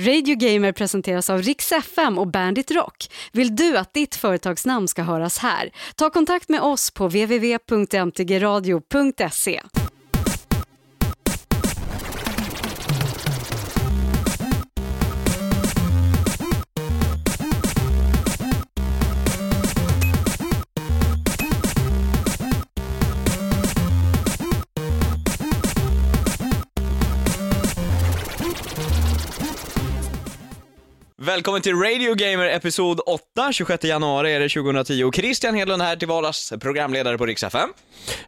Radio Gamer presenteras av Rix FM och Bandit Rock. Vill du att ditt företagsnamn ska höras här? Ta kontakt med oss på www.mtgradio.se. Välkommen till Radio Gamer episod 8, 26 januari är det 2010 och Christian Hedlund här till vardags, programledare på Rix FM.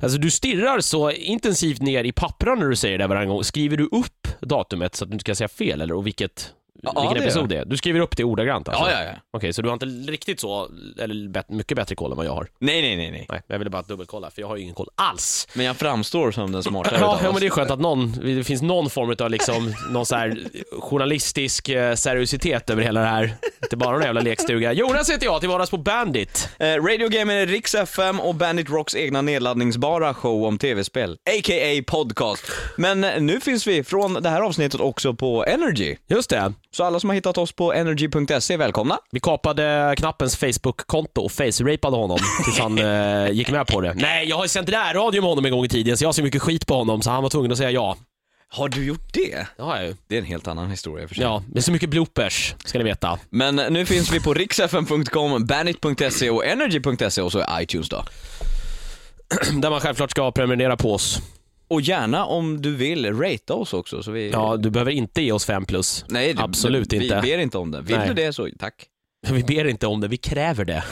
Alltså du stirrar så intensivt ner i pappren när du säger det varje gång. Skriver du upp datumet så att du inte ska säga fel eller och vilket, Ja, vilken det episod det är? Du skriver upp det ordagrant alltså? Ja, ja, ja. Okej, så du har inte riktigt så, eller bet- mycket bättre koll än vad jag har? Nej, nej, nej, nej. Nej, jag ville bara dubbelkolla för jag har ju ingen koll alls. Men jag framstår som den smartare Ja, ja men det är skönt att någon, det finns någon form av liksom, någon så här journalistisk eh, seriositet över hela det här. Inte bara någon jävla lekstuga. Jonas heter jag, till vardags på Bandit. Eh, Radio Gamer är Rix FM och Bandit Rocks egna nedladdningsbara show om tv-spel, a.k.a. podcast. Men eh, nu finns vi från det här avsnittet också på Energy. Just det. Så alla som har hittat oss på energy.se, välkomna. Vi kapade knappens Facebook-konto och face-rapade honom tills han eh, gick med på det. Nej, jag har ju sänt radio med honom en gång i tiden så jag har så mycket skit på honom så han var tvungen att säga ja. Har du gjort det? Det har jag ju. Det är en helt annan historia för sig. Ja, det är så mycket bloopers, ska ni veta. Men eh, nu finns vi på riksfm.com, bandit.se och energy.se och så är iTunes då. Där man självklart ska prenumerera på oss. Och gärna om du vill, ratea oss också så vi... Ja, du behöver inte ge oss 5 plus. Nej, det, Absolut vi, inte. Vi ber inte om det. Vill Nej. du det så tack. Vi ber inte om det, vi kräver det.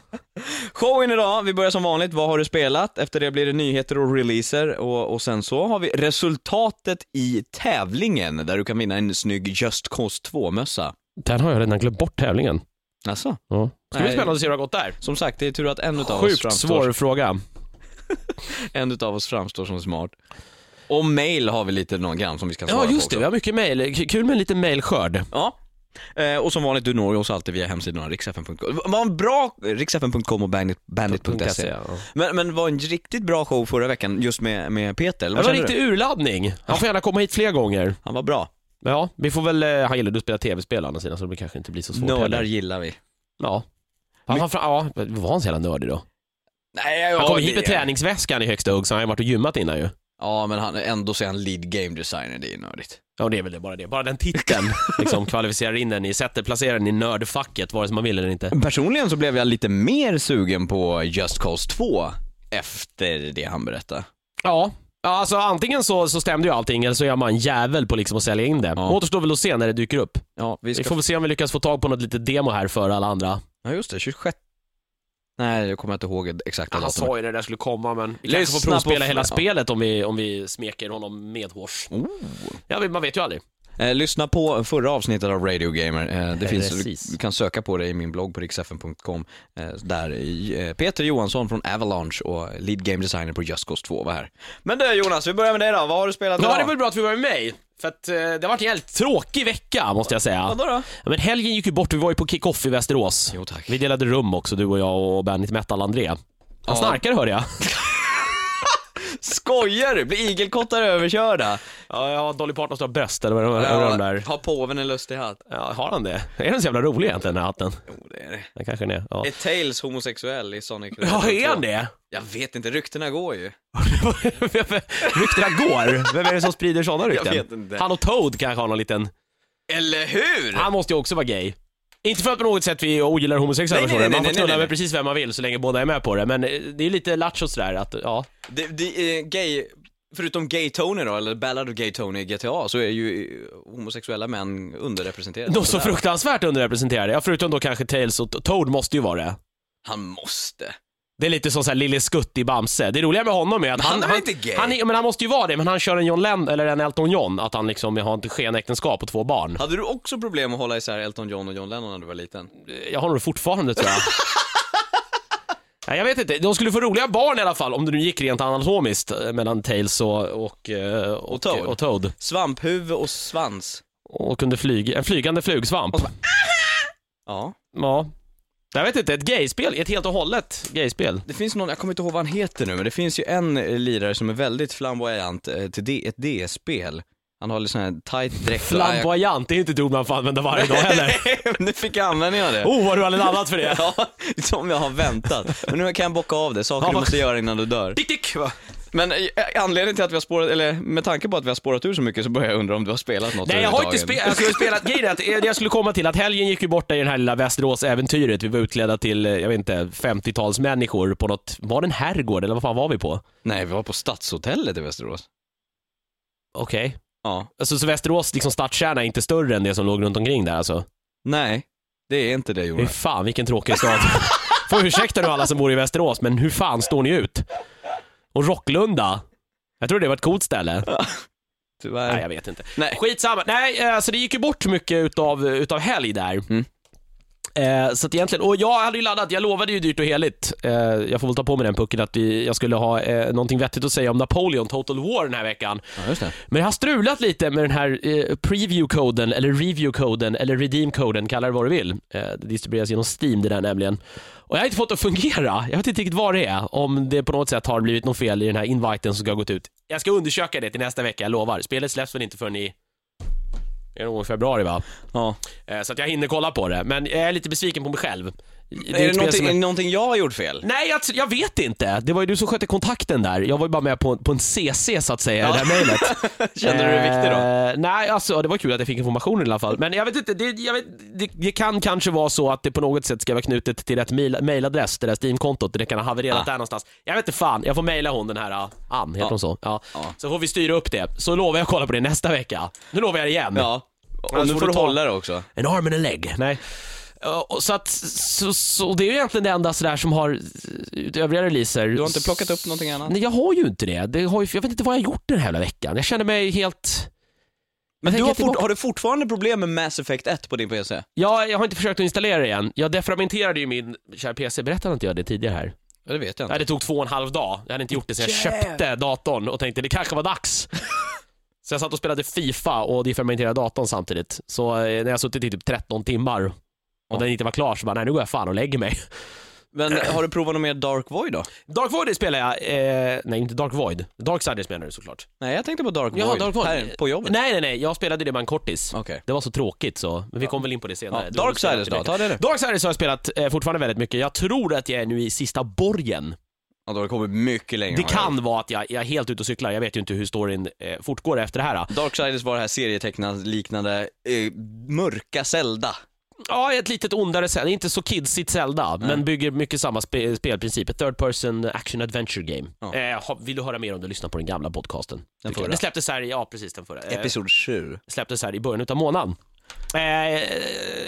Showen idag, vi börjar som vanligt, vad har du spelat? Efter det blir det nyheter och releaser och, och sen så har vi resultatet i tävlingen där du kan vinna en snygg Just Cause 2-mössa. Den har jag redan glömt bort tävlingen. Alltså, Ja. Ska Nej. spännande att se hur det har gått där. som sagt, det är tur att en utav oss Sjukt svår fråga. en utav oss framstår som smart. Och mail har vi lite någon grann som vi ska svara Ja, på just det. också. Vi har mycket mail. Kul med en liten mailskörd. Ja. Eh, och som vanligt, du når oss alltid via hemsidan riksfn.com. Var en bra, riksfn.com och bandit, bandit.se. Ja. Men, men var en riktigt bra show förra veckan just med, med Peter, eller Det vad var känner riktig urladdning. Han får gärna komma hit fler gånger. Han var bra. Ja, vi får väl, eh, han gillar du att spela tv-spel å andra sidan så det kanske inte blir så svårt Nördar heller. gillar vi. Ja. Han fra- ja, var han så jävla nördig då? Nej, Han kom hit det- med träningsväskan i högsta hugg så han har ju varit och gymmat innan ju. Ja, men han, ändå så är han lead game designer, det är nördigt. Ja, det är väl det, bara det. Bara den titeln liksom kvalificerar in den i, sätter, placerar den i nördfacket vare sig man vill eller inte. Personligen så blev jag lite mer sugen på Just Cause 2 efter det han berättade. Ja. Alltså antingen så, så stämde ju allting eller så är man en jävel på liksom att sälja in det. Ja. Återstår väl att se när det dyker upp. Ja, vi Vi ska... får väl se om vi lyckas få tag på något litet demo här för alla andra. Ja, just det, 26... Nej, jag kommer inte ihåg exakta Han datumet. sa ju det där skulle komma men vi kanske får provspela hela ja. spelet om vi, om vi smeker honom medhårs. Oh. Ja, man vet ju aldrig. Eh, lyssna på förra avsnittet av Radio Gamer. Eh, det finns, Precis. du kan söka på det i min blogg på riksfn.com. Eh, där eh, Peter Johansson från Avalanche och lead game designer på Just Cause 2 var här. Men du Jonas, vi börjar med dig då. Vad har du spelat Ja, idag? det är väl bra att vi var med mig. För att eh, det har varit en jävligt tråkig vecka, måste jag säga. Vadå då? Ja, men helgen gick ju bort, vi var ju på kick-off i Västerås. Jo tack. Vi delade rum också, du och jag och Bandit Metal André. Han Ja. snarkar hörde jag. Skojar du? Blir igelkottar överkörda? Ja, jag har Dolly Partons stora bröst eller vad det var de där. Har påven en lustig hatt? Ja, har han det? Är den så jävla rolig egentligen den här hatten? Jo, det är det. Det kanske den är. Ja, Är Tails homosexuell i Sonic ja är han det? Jag vet inte, ryktena går ju. Ryktena går. Vem är det som sprider sådana rykten? vet inte. Han och Toad kanske har någon liten... Eller hur? Han måste ju också vara gay. Inte för att på något sätt vi ogillar homosexuella Nej, nej, personer, nej, man får nej, knulla nej, nej. med precis vem man vill så länge båda är med på det. Men eh, det är lite lattjo sådär att, ja. Det, det är gay, förutom gay Tony då, eller Ballad of Gay Tony i GTA, så är ju eh, homosexuella män underrepresenterade. De är så Sådär. fruktansvärt underrepresenterade. Ja, förutom då kanske Tails och Toad måste ju vara det. Han måste. Det är lite som såhär Lille Skutt i Bamse. Det roliga med honom är att han han... är inte gay? Han är, men han måste ju vara det, men han kör en John Lennon, eller en Elton John, att han liksom har ett skenäktenskap och två barn. Hade du också problem att hålla isär Elton John och John Lennon när du var liten? Jag har nog fortfarande tror jag. Nej, jag vet inte. De skulle få roliga barn i alla fall, om det nu gick rent anatomiskt eh, mellan Tails och, och, eh, och, Toad. och Toad. Svamphuvud och svans. Och kunde flyga, en flygande flugsvamp. Ja. Ja. Jag vet inte, ett gayspel, ett helt och hållet gayspel. Det finns någon, jag kommer inte ihåg vad han heter nu, men det finns ju en eh, lirare som är väldigt flamboyant eh, till D, ett DS-spel. Han har lite sån här tight dräkt. och- Flamboyant, det är inte ett ord man får använda varje dag heller. Men nu fick jag användning av det. Oh, vad du har laddat för det. Ja, som jag har väntat. Men nu kan jag bocka av det, saker Ja, du vad- måste göra innan du dör. Dick, dick, va? Men eh, anledningen till att vi har spårat, eller med tanke på att vi har spårat ur så mycket så börjar jag undra om du har spelat något Nej, jag har inte spelat, alltså, jag har spelat, grejen att eh, det jag skulle komma till att helgen gick ju borta i den här lilla Västerås-äventyret. Vi var utklädda till, eh, jag vet inte, 50-talsmänniskor på något, var det en herrgård eller vad fan var vi på? Nej, vi var på Stadshotellet i Västerås. Okej. Ja. Alltså så Västerås liksom stadskärna är inte större än det som låg runt omkring där alltså? Nej, det är inte det Fy Jonas. fan vilken tråkig stad. Får ursäkta nu alla som bor i Västerås, men hur fan står ni ut? Och Rocklunda? Jag tror det var ett coolt ställe. Tyvärr. Nej, jag vet inte. Nej. Skitsamma. Nej, alltså det gick ju bort mycket utav, utav helg där. Mm. Eh, så att egentligen, och jag hade ju laddat, jag lovade ju dyrt och heligt, eh, jag får väl ta på mig den pucken, att vi, jag skulle ha eh, någonting vettigt att säga om Napoleon Total War den här veckan. Ja, just det. Men jag har strulat lite med den här eh, preview-koden, eller review-koden, eller redeem-koden, kalla det vad du vill. Eh, det distribueras genom Steam det där nämligen. Och jag har inte fått det att fungera. Jag vet inte riktigt vad det är. Om det på något sätt har blivit något fel i den här inviten som ska ha gått ut. Jag ska undersöka det till nästa vecka, jag lovar. Spelet släpps väl inte förrän i... Det är någon gång i februari va? Ja. Eh, så att jag hinner kolla på det. Men jag är lite besviken på mig själv. Är ett det någonting, är är- det någonting jag har gjort fel? Nej, jag, jag vet inte. Det var ju du som skötte kontakten där. Jag var ju bara med på, på en CC så att säga, i det här mejlet. Kände du dig viktig då? Eh, nej, alltså det var kul att jag fick informationen i alla fall. Men jag vet inte, det, jag vet, det, det kan kanske vara så att det på något sätt ska vara knutet till rätt mailadress, det där Steam-kontot. Det kan ha havererat Ah. där någonstans. Jag vet inte fan, jag får mejla hon den här uh, Ann, heter Ja. hon så? Ja. Ja. Så får vi styra upp det. Så lovar jag att kolla på det nästa vecka. Nu lovar jag igen. Ja. Och nu får du hålla det också. En arm and a leg. Nej. Så, att, så, så det är ju egentligen det enda sådär som har uh, övriga releaser. Du har inte plockat upp någonting annat? Nej, jag har ju inte det. det har ju, jag vet inte vad jag har gjort den här jävla veckan. Jag känner mig helt... Men du har, fort, har du fortfarande problem med Mass Effect 1 på din PC? Ja, jag har inte försökt att installera det igen. Jag defragmenterade ju min kära PC, berättade inte jag det tidigare här? Ja, det vet jag Nej, inte. det tog två och en halv dag. Jag hade inte gjort det sen jag Jävlar. köpte datorn och tänkte det kanske var dags. Så jag satt och spelade FIFA och defragmenterade datorn samtidigt. Så eh, när jag suttit i typ 13 timmar och den inte var klar så bara, nej nu går jag fan och lägger mig. Men har du provat något mer Dark Void då? Dark Void spelar jag, eh, nej inte Dark Void. Darksiders menar du såklart. Nej, jag tänkte på Dark Void. Dark Void. Här på jobbet. Nej, nej, nej, jag spelade det med en kortis. Okej. Det var så tråkigt så, men vi kommer väl in på det senare. Ja, Du har väl spelat då? Ta det nu. Darksiders har jag spelat eh, fortfarande väldigt mycket. Jag tror att jag är nu i sista borgen. Ja, då har det kommit mycket längre. Det jag kan gjort. vara att jag, jag är helt ute och cyklar. Jag vet ju inte hur storyn eh, fortgår efter det här. Darksiders var det här serietecknat liknande eh, mörka Zelda. Ja, ett litet ondare Zelda. Inte så kidsigt Zelda, men bygger mycket samma spe, spelprincip. Ett third person action adventure game. Ja. Eh, vill du höra mer om du lyssnar på den gamla podcasten? Den förra. Det släpptes här, ja precis den förra. Eh, Episod 7. släpptes här i början utav månaden. Eh,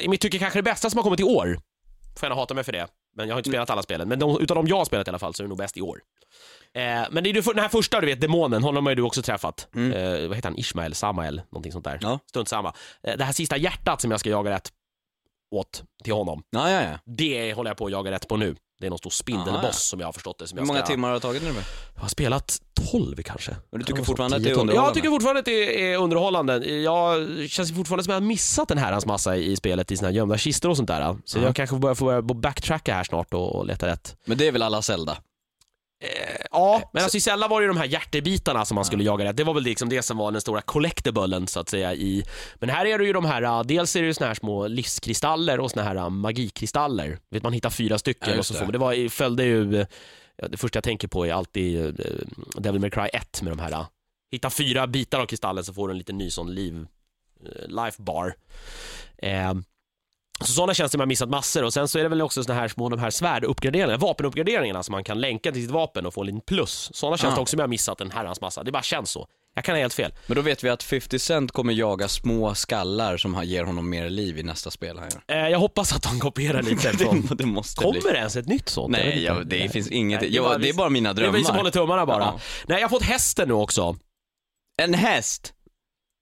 I mitt tycke kanske det bästa som har kommit i år. Får gärna hata mig för det, men jag har inte spelat alla spelen. Men de, utav de jag har spelat i alla fall så är det nog bäst i år. Eh, men det är den här första, du vet, demonen, honom har ju du också träffat. Mm. Eh, vad heter han? Ishmael, Samael, någonting sånt där. Ja. Strunt samma. Eh, det här sista hjärtat som jag ska jaga rätt åt till honom, Ja, ja, ja. det håller jag på att jaga rätt på nu. Det är någon stor spindelboss Aha, ja. som jag har förstått det. Som Hur många ska, timmar har du tagit nu? Jag har spelat 12 kanske. Men du tycker fortfarande att det är 10-12. underhållande? Jag tycker fortfarande att det är underhållande. Jag känns fortfarande som att jag har missat en herrans massa i spelet i sina gömda kistor och sånt där. Så Ja. jag kanske börjar få börja backtracka här snart och, och leta rätt. Men det är väl alla Zelda? Eh, ja, men alltså i Zelda var det ju de här hjärtebitarna som man skulle jaga rätt. Det var väl liksom det som var den stora collectiblen så att säga i... Men här är det ju de här, uh, dels är det ju såna här små livskristaller och såna här uh, magikristaller. Vet man hittar fyra stycken Ja, och så får man, det var, följde ju, det första jag tänker på är alltid Devil May Cry 1 med de här, hitta fyra bitar av kristallen så får du en liten ny sån liv, life bar. Så sådana tjänster har man missat massor och sen så är det väl också såna här små de här svärduppgraderingarna, vapenuppgraderingarna som man kan länka till sitt vapen och få en liten plus. Sådana tjänster Ah. också som jag har missat en herrans massa. Det bara känns så. Jag kan ha helt fel. Men då vet vi att 50 Cent kommer jaga små skallar som har- ger honom mer liv i nästa spel han gör. Eh, jag hoppas att de kopierar lite från... det, det måste bli. Kommer det ens ett nytt sånt? Jag Nej, inte. ja, det finns inget. Nej, ja, det är bara mina Det är drömmar. vi som håller tummarna bara. Ja. Nej, jag har fått hästen nu också. En häst!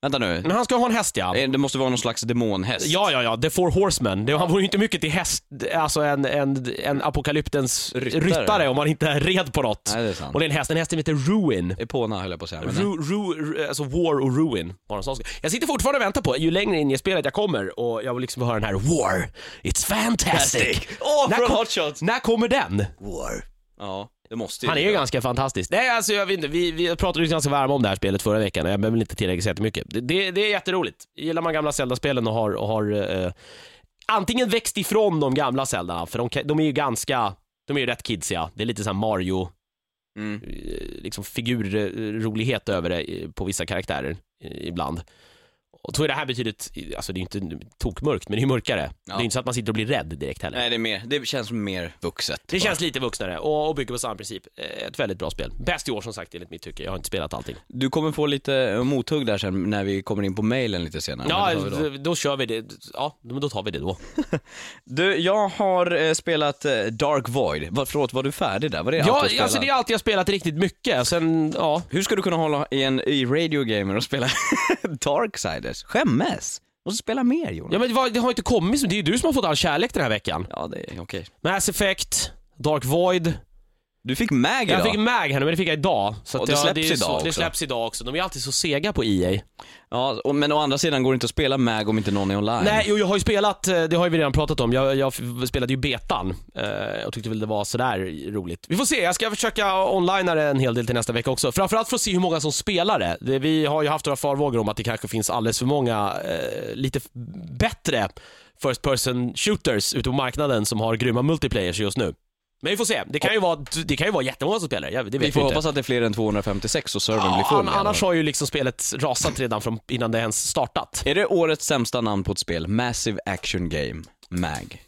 Vänta nu. Men han ska ha en häst ja. Eh, Det måste vara någon slags demonhäst. Ja, ja, ja, The Four Horsemen. Det, han vore ju inte mycket till häst, alltså en, en, en apokalyptens ryttare. Ryttare. om man inte är red på något. Nej, det är sant. Och det är en häst, en häst som heter Ruin. Epona höll jag på att säga. Men Ru, ru, alltså War och Ruin var en sån sak. Jag sitter fortfarande och väntar på, ju längre in i spelet jag kommer och jag vill liksom höra den här War, it's fantastic. Åh, När från kom- Hot Shots! När kommer den? War. Ja. Det måste ju Han är ju ganska fantastisk. Nej, alltså jag vet inte, vi, vi pratade ju ganska varma om det här spelet förra veckan, jag behöver inte tillägga så jättemycket. Det, det, det är jätteroligt. Gillar man gamla Zelda-spelen och har, och har eh, antingen växt ifrån de gamla Zeldarna, för de, de är ju ganska, de är ju rätt kidsiga. Det är lite såhär Mario, Mm. eh, liksom figurrolighet över det eh, på vissa karaktärer eh, ibland. Och så är det här betydligt, alltså det är ju inte tokmörkt, men det är ju mörkare. Det är inte så att man sitter och blir rädd direkt heller. Nej, det, är mer, det känns mer vuxet. Det bara. känns lite vuxnare och, och bygger på samma princip. Eh, Ett väldigt bra spel. Bäst i år som sagt enligt mitt tycke. Jag har inte spelat allting. Du kommer få lite eh, mothugg där sen när vi kommer in på mailen lite senare. Ja, då. då. kör vi det. Ja, men då tar vi det då. Du, jag har eh, spelat Dark Void. Förlåt, var du färdig där? Var det allt Ja, spelade? alltså det är allt jag har spelat riktigt mycket. Sen, ja. Hur ska du kunna hålla i en i Radio Gamer och spela Darksiders? Skämmes! Måste spela mer Jonas. Ja men det, har inte kommit, så- det är ju du som har fått all kärlek den här veckan. Ja, det är okej. Mass Effect, Dark Void. Du fick Mag idag. Jag fick Mag här nu, men det fick jag idag. Så Och det jag- släpps är idag så, Det också. släpps idag också. De är alltid så sega på EA. Ja, och, men å andra sidan går det inte att spela Mag om inte någon är online. Nej, jo, jag har ju spelat, eh, det har ju vi redan pratat om, jag, jag spelade ju betan eh, och tyckte väl det var sådär roligt. Vi får se, jag ska försöka onlinea det en hel del till nästa vecka också. Framförallt för att se hur många som spelar det. det vi har ju haft några farvågor om att det kanske finns alldeles för många eh, lite bättre First person shooters ute på marknaden som har grymma multiplayers just nu. Men vi får se, det kan ju vara, det kan ju vara jättemånga som spelar, det Vi får inte. hoppas att det är fler än 256 och servern blir Ja, full. i alla annars har ju liksom spelet rasat redan från innan det ens startat. Är det årets sämsta namn på ett spel? Massive Action Game, MAG.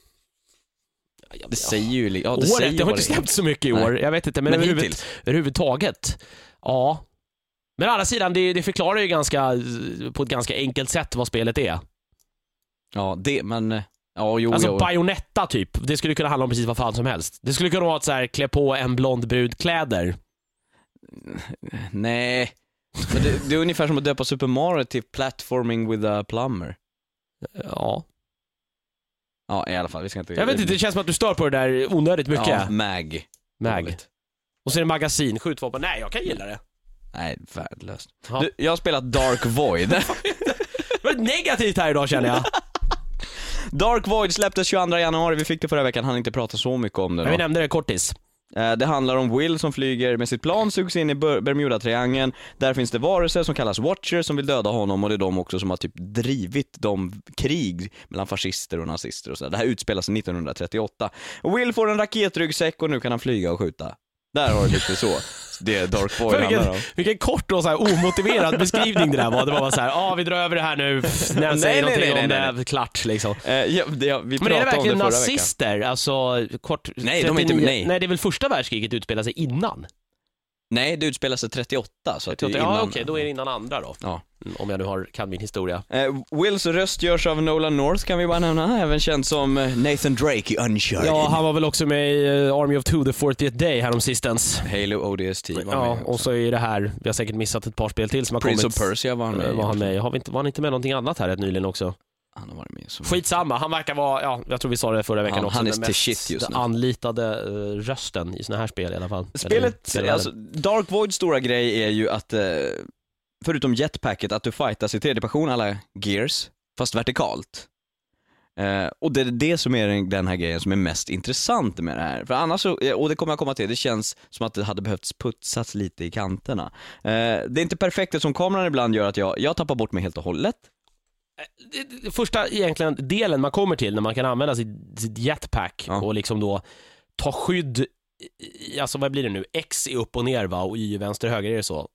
Det säger ju... Ja, det säger Året, ju det har inte är. släppts så mycket i Nej. år. Jag vet inte, men, Men överhuvud, överhuvudtaget. Ja. Men å andra sidan, det, det förklarar ju ganska, på ett ganska enkelt sätt vad spelet är. Ja, det, men... Ja, jo, Alltså jo. Bayonetta typ, det skulle kunna handla om precis vad fan som helst. Det skulle kunna vara att så här, klä på en blond brud kläder. Nej. Men det, det är ungefär som att döpa Super Mario till Platforming with a Plumber. Ja. Ja, i alla fall, vi ska inte... Jag vet inte, det känns som att du stör på det där onödigt mycket. Ja, MAG. Mag. Och så är det magasin, skjutvapen. Nej, jag kan gilla det. Nej, värdelöst. Ja. Du, jag har spelat Dark Void. Det var negativt här idag känner jag. Dark Void släpptes 22 januari, vi fick det förra veckan, han inte prata så mycket om det Men vi då. nämnde det kortis. Eh, Det handlar om Will som flyger med sitt plan, sugs in i Ber- Bermuda-triangeln. Där finns det varelser som kallas Watchers som vill döda honom och det är de också som har typ drivit de krig mellan fascister och nazister och så. Det här utspelar sig 1938. Och Will får en raketryggsäck och nu kan han flyga och skjuta. Där har du lite så. Det Dark Void För handlar vilken, om. vilken kort och så här omotiverad beskrivning det där var. Det var bara så här, ja vi drar över det här nu, när jag säger nej, någonting nej, om nej, det, nej. klart liksom. Eh, ja, det, vi Men är det om det verkligen förra veckan. nazister? Alltså, kort... Nej, de är inte- 39 nej. nej, det är väl första världskriget utspelar sig innan? Nej, det utspelar sig 38, så att det är ja, innan. okej, då är det innan andra då. Ja. Mm, Om jag nu har, kan min historia. Eh, Wills röst görs av Nolan North kan vi bara nämna, även känd som eh, Nathan Drake i Uncharted. Ja, han var väl också med i eh, Army of Two, The 40th Day häromsistens. Halo ODST var Ja, med och så är det här, vi har säkert missat ett par spel till som har Prince kommit. of Persia var han med Eh, Var han med? Har vi inte, var han inte med någonting annat här rätt nyligen också? Han har varit med så. Skitsamma, han verkar vara, ja, jag tror vi sa det förra veckan Ja, också, han är den till mest shit just nu. anlitade eh, rösten i såna här spel i alla fall. Eller Spelet, spelvärlden. alltså Dark Voids stora grej är ju att, eh, förutom jetpacket, att du fightas i tredje person alla Gears, fast vertikalt. Eh, och det är det som är den- den här grejen som är mest intressant med det här. För annars så, eh, och det kommer jag komma till, det känns som att det hade behövts putsas lite i kanterna. Eh, det är inte perfekt eftersom kameran ibland gör att jag, jag tappar bort mig helt och hållet. Det första egentligen delen man kommer till när man kan använda sitt, sitt jetpack Ja. och liksom då ta skydd, i, alltså vad blir det nu, X är upp och ner va och Y är vänster och höger, är det så?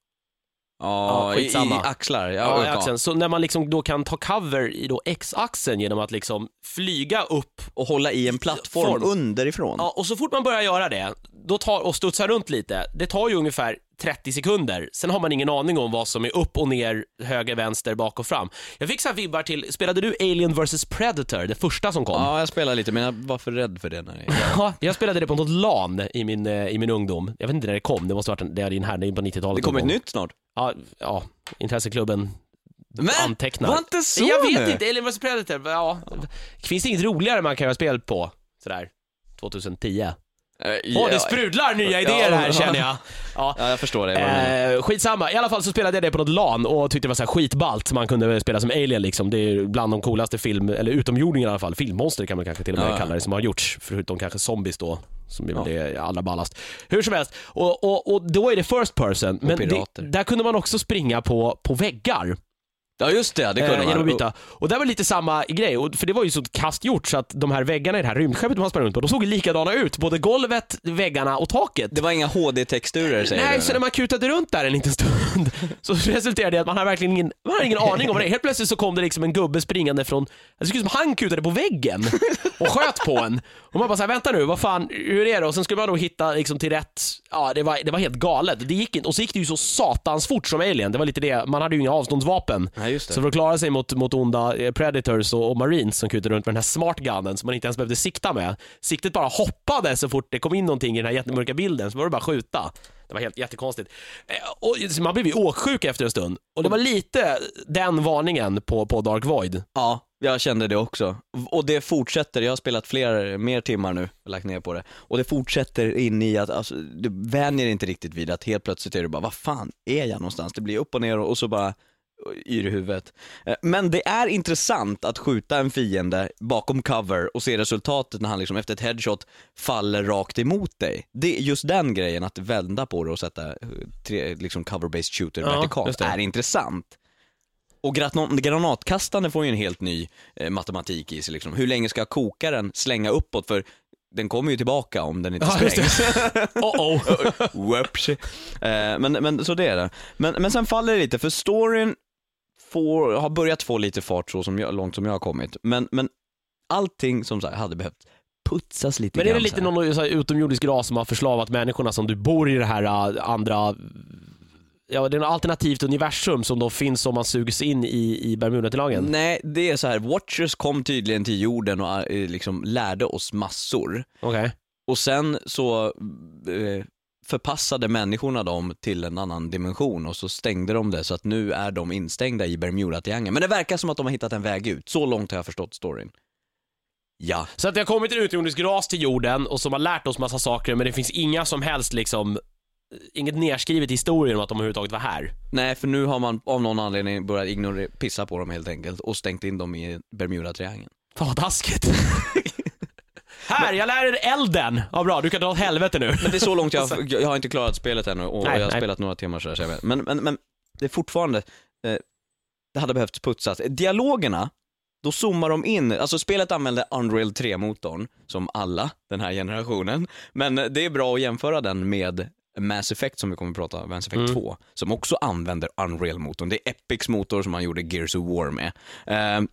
Ja, Ja, i, i axlar. Ja, ja. axeln. Så när man liksom då kan ta cover i då X-axeln genom att liksom flyga upp Och hålla i en plattform Form. underifrån. Ja, och så fort man börjar göra det, då tar, och studsar runt lite, det tar ju ungefär 30 sekunder. Sen har man ingen aning om vad som är upp och ner, höger, vänster, bak och fram. Jag fick så här vibbar till, spelade du Alien vs Predator, det första som kom? Ja, jag spelar lite, men jag var för rädd för det när det Ja, jag spelade det på något LAN i min, eh, i min ungdom. Jag vet inte när det kom, det måste ha varit det är din här, det är på 90-talet. Det kommer ett nytt snart. Ja, ja, intresseklubben Men, antecknar. var inte så Jag vet nu. inte, Alien vs Predator, ja. Finns det inget roligare man kan göra spel på? Sådär, 2010. Eh, Åh, det sprudlar nya idéer här känner jag. Ja. Ja, jag förstår det. Eh, skitsamma, i alla fall så spelade jag det på något LAN och tyckte det var så här skitballt. Man kunde spela som alien liksom. Det är bland de coolaste film, eller utomjordingar i alla fall, filmmonster kan man kanske till och med Ja. kalla det, som har gjorts. Förutom kanske zombies då, som är Ja. det allra ballast. Hur som helst, och, och, och då är det first person, men det, där kunde man också springa på, på väggar. Ja just det, det kunde Eh, genom att man. byta. Och det var lite samma grej, och, för det var ju så kastgjort så att de här väggarna i det här rymdskeppet man sprang runt på, de såg likadana ut. Både golvet, väggarna och taket. Det var inga HD-texturer säger Nej, du? så när man kutade runt där en liten stund så resulterade det i att man hade verkligen ingen, man hade ingen aning om det. Helt plötsligt så kom det liksom en gubbe springande från, det såg ut som han kutade på väggen och sköt på en. Och man bara såhär, vänta nu, vad fan, hur är det? Och sen skulle man då hitta liksom till rätt, ja det var, det var helt galet. Det gick inte, och så gick det ju så satans fort som Alien, det var lite det, man hade ju inga avståndsvapen. Nej, just det. Så för att klara sig mot, mot onda eh, predators och, och marines som kutade runt med den här smart gunnen som man inte ens behövde sikta med. Siktet bara hoppade så fort det kom in någonting i den här jättemörka bilden, så var det bara att skjuta. Det var helt jättekonstigt. Eh, Och man blev ju åksjuk efter en stund. Och det var lite den varningen på, på Dark Void. Ja, jag kände det också. Och det fortsätter, jag har spelat fler, mer timmar nu, och lagt ner på det. Och det fortsätter in i att, alltså, du vänjer inte riktigt vid att helt plötsligt är du bara, vad fan är jag någonstans? Det blir upp och ner och så bara yr i huvudet. Eh, Men det är intressant att skjuta en fiende bakom cover och se resultatet när han liksom efter ett headshot faller rakt emot dig. Det, just den grejen, att vända på det och sätta eh, tre, liksom cover-based shooter Ja, vertikalt, är intressant. Och granat, granatkastande får ju en helt ny eh, matematik i sig liksom. Hur länge ska kokaren slänga uppåt? För den kommer ju tillbaka om den inte Ja, det. sprängs. Oh oh. Eh, men, men så det är det. Men, men sen faller det lite, för storyn får, har börjat få lite fart så som jag, långt som jag har kommit. Men, men allting som sagt hade behövt putsas lite Men det är så lite någon så här, utomjordisk ras som har förslavat människorna som du bor i det här äh, andra Ja, det är något alternativt universum som då finns om man sugs in i, i Bermudatriangeln. Nej, det är så här. Watchers kom tydligen till jorden och eh, liksom lärde oss massor. Okej. Och sen så eh, förpassade människorna dem till en annan dimension och så stängde de det så att nu är de instängda i Bermuda-triangeln. Men det verkar som att de har hittat en väg ut. Så långt har jag förstått storyn. Ja. Så att det har kommit en utomjordisk ras till jorden och som har lärt oss massa saker men det finns inga som helst liksom Inget nerskrivet i historien om att de överhuvudtaget var här. Nej, för nu har man av någon anledning börjat ignorera, pissa på dem helt enkelt och stängt in dem i Bermuda-triangeln. Fan vad taskigt. här, jag lär er elden! Ja bra, du kan dra åt helvete nu. Men det är så långt jag, jag har inte klarat spelet ännu och Nej, jag har nej. spelat några timmar så, här, så jag vet. Men, men, men det är fortfarande, eh, det hade behövt putsas. Dialogerna, då zoomar de in, alltså spelet använder Unreal 3-motorn, som alla den här generationen, men det är bra att jämföra den med Mass Effect som vi kommer att prata om, Mass Effect Mm. 2, som också använder Unreal-motorn. Det är Epics motor som man gjorde Gears of War med. Eh,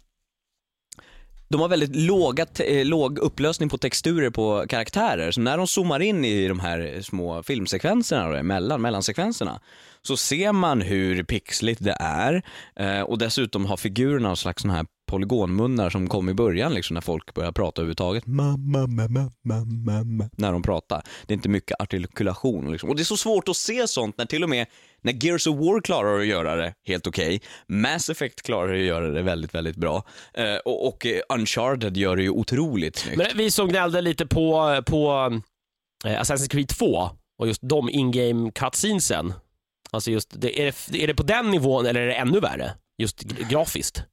de har väldigt låga eh, låg upplösning på texturer på karaktärer, så när de zoomar in i de här små filmsekvenserna, då, mellan, mellansekvenserna, så ser man hur pixligt det är eh, och dessutom har figurerna någon slags sån här polygonmunnar som kom i början liksom när folk började prata överhuvudtaget. Mamma, mamma, mamma, mamma. När de pratar. Det är inte mycket artikulation liksom. Och det är så svårt att se sånt när till och med när Gears of War klarar att göra det helt okej, Mass Effect klarar att göra det väldigt, väldigt bra eh, och, och eh, Uncharted gör det ju otroligt snyggt. Men vi såg gnällde lite på, på eh, Assassin's Creed 2 och just de in-game cutscenesen. Alltså just, det, är, det, är det på den nivån eller är det ännu värre? Just grafiskt.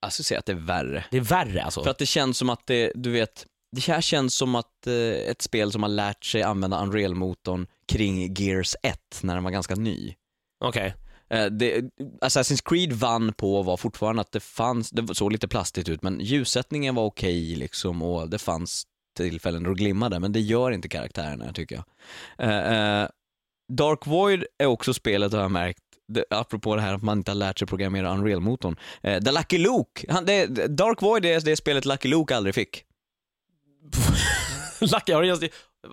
Jag skulle säga att det är värre. Det är värre alltså. För att det känns som att det, du vet, det här känns som att eh, ett spel som har lärt sig använda Unreal-motorn kring Gears 1 när den var ganska ny. Okej. Eh, det, Assassin's Creed vann på var fortfarande att det fanns, det såg lite plastigt ut men ljussättningen var okej liksom och det fanns tillfällen då det glimmade men det gör inte karaktärerna tycker jag. Eh, eh, Dark Void är också spelet har jag märkt, det, apropå det här att man inte har lärt sig programmera Unreal-motorn. Eh, The Lucky Luke, han, det, Dark Void är det spelet Lucky Luke aldrig fick. Lucky, har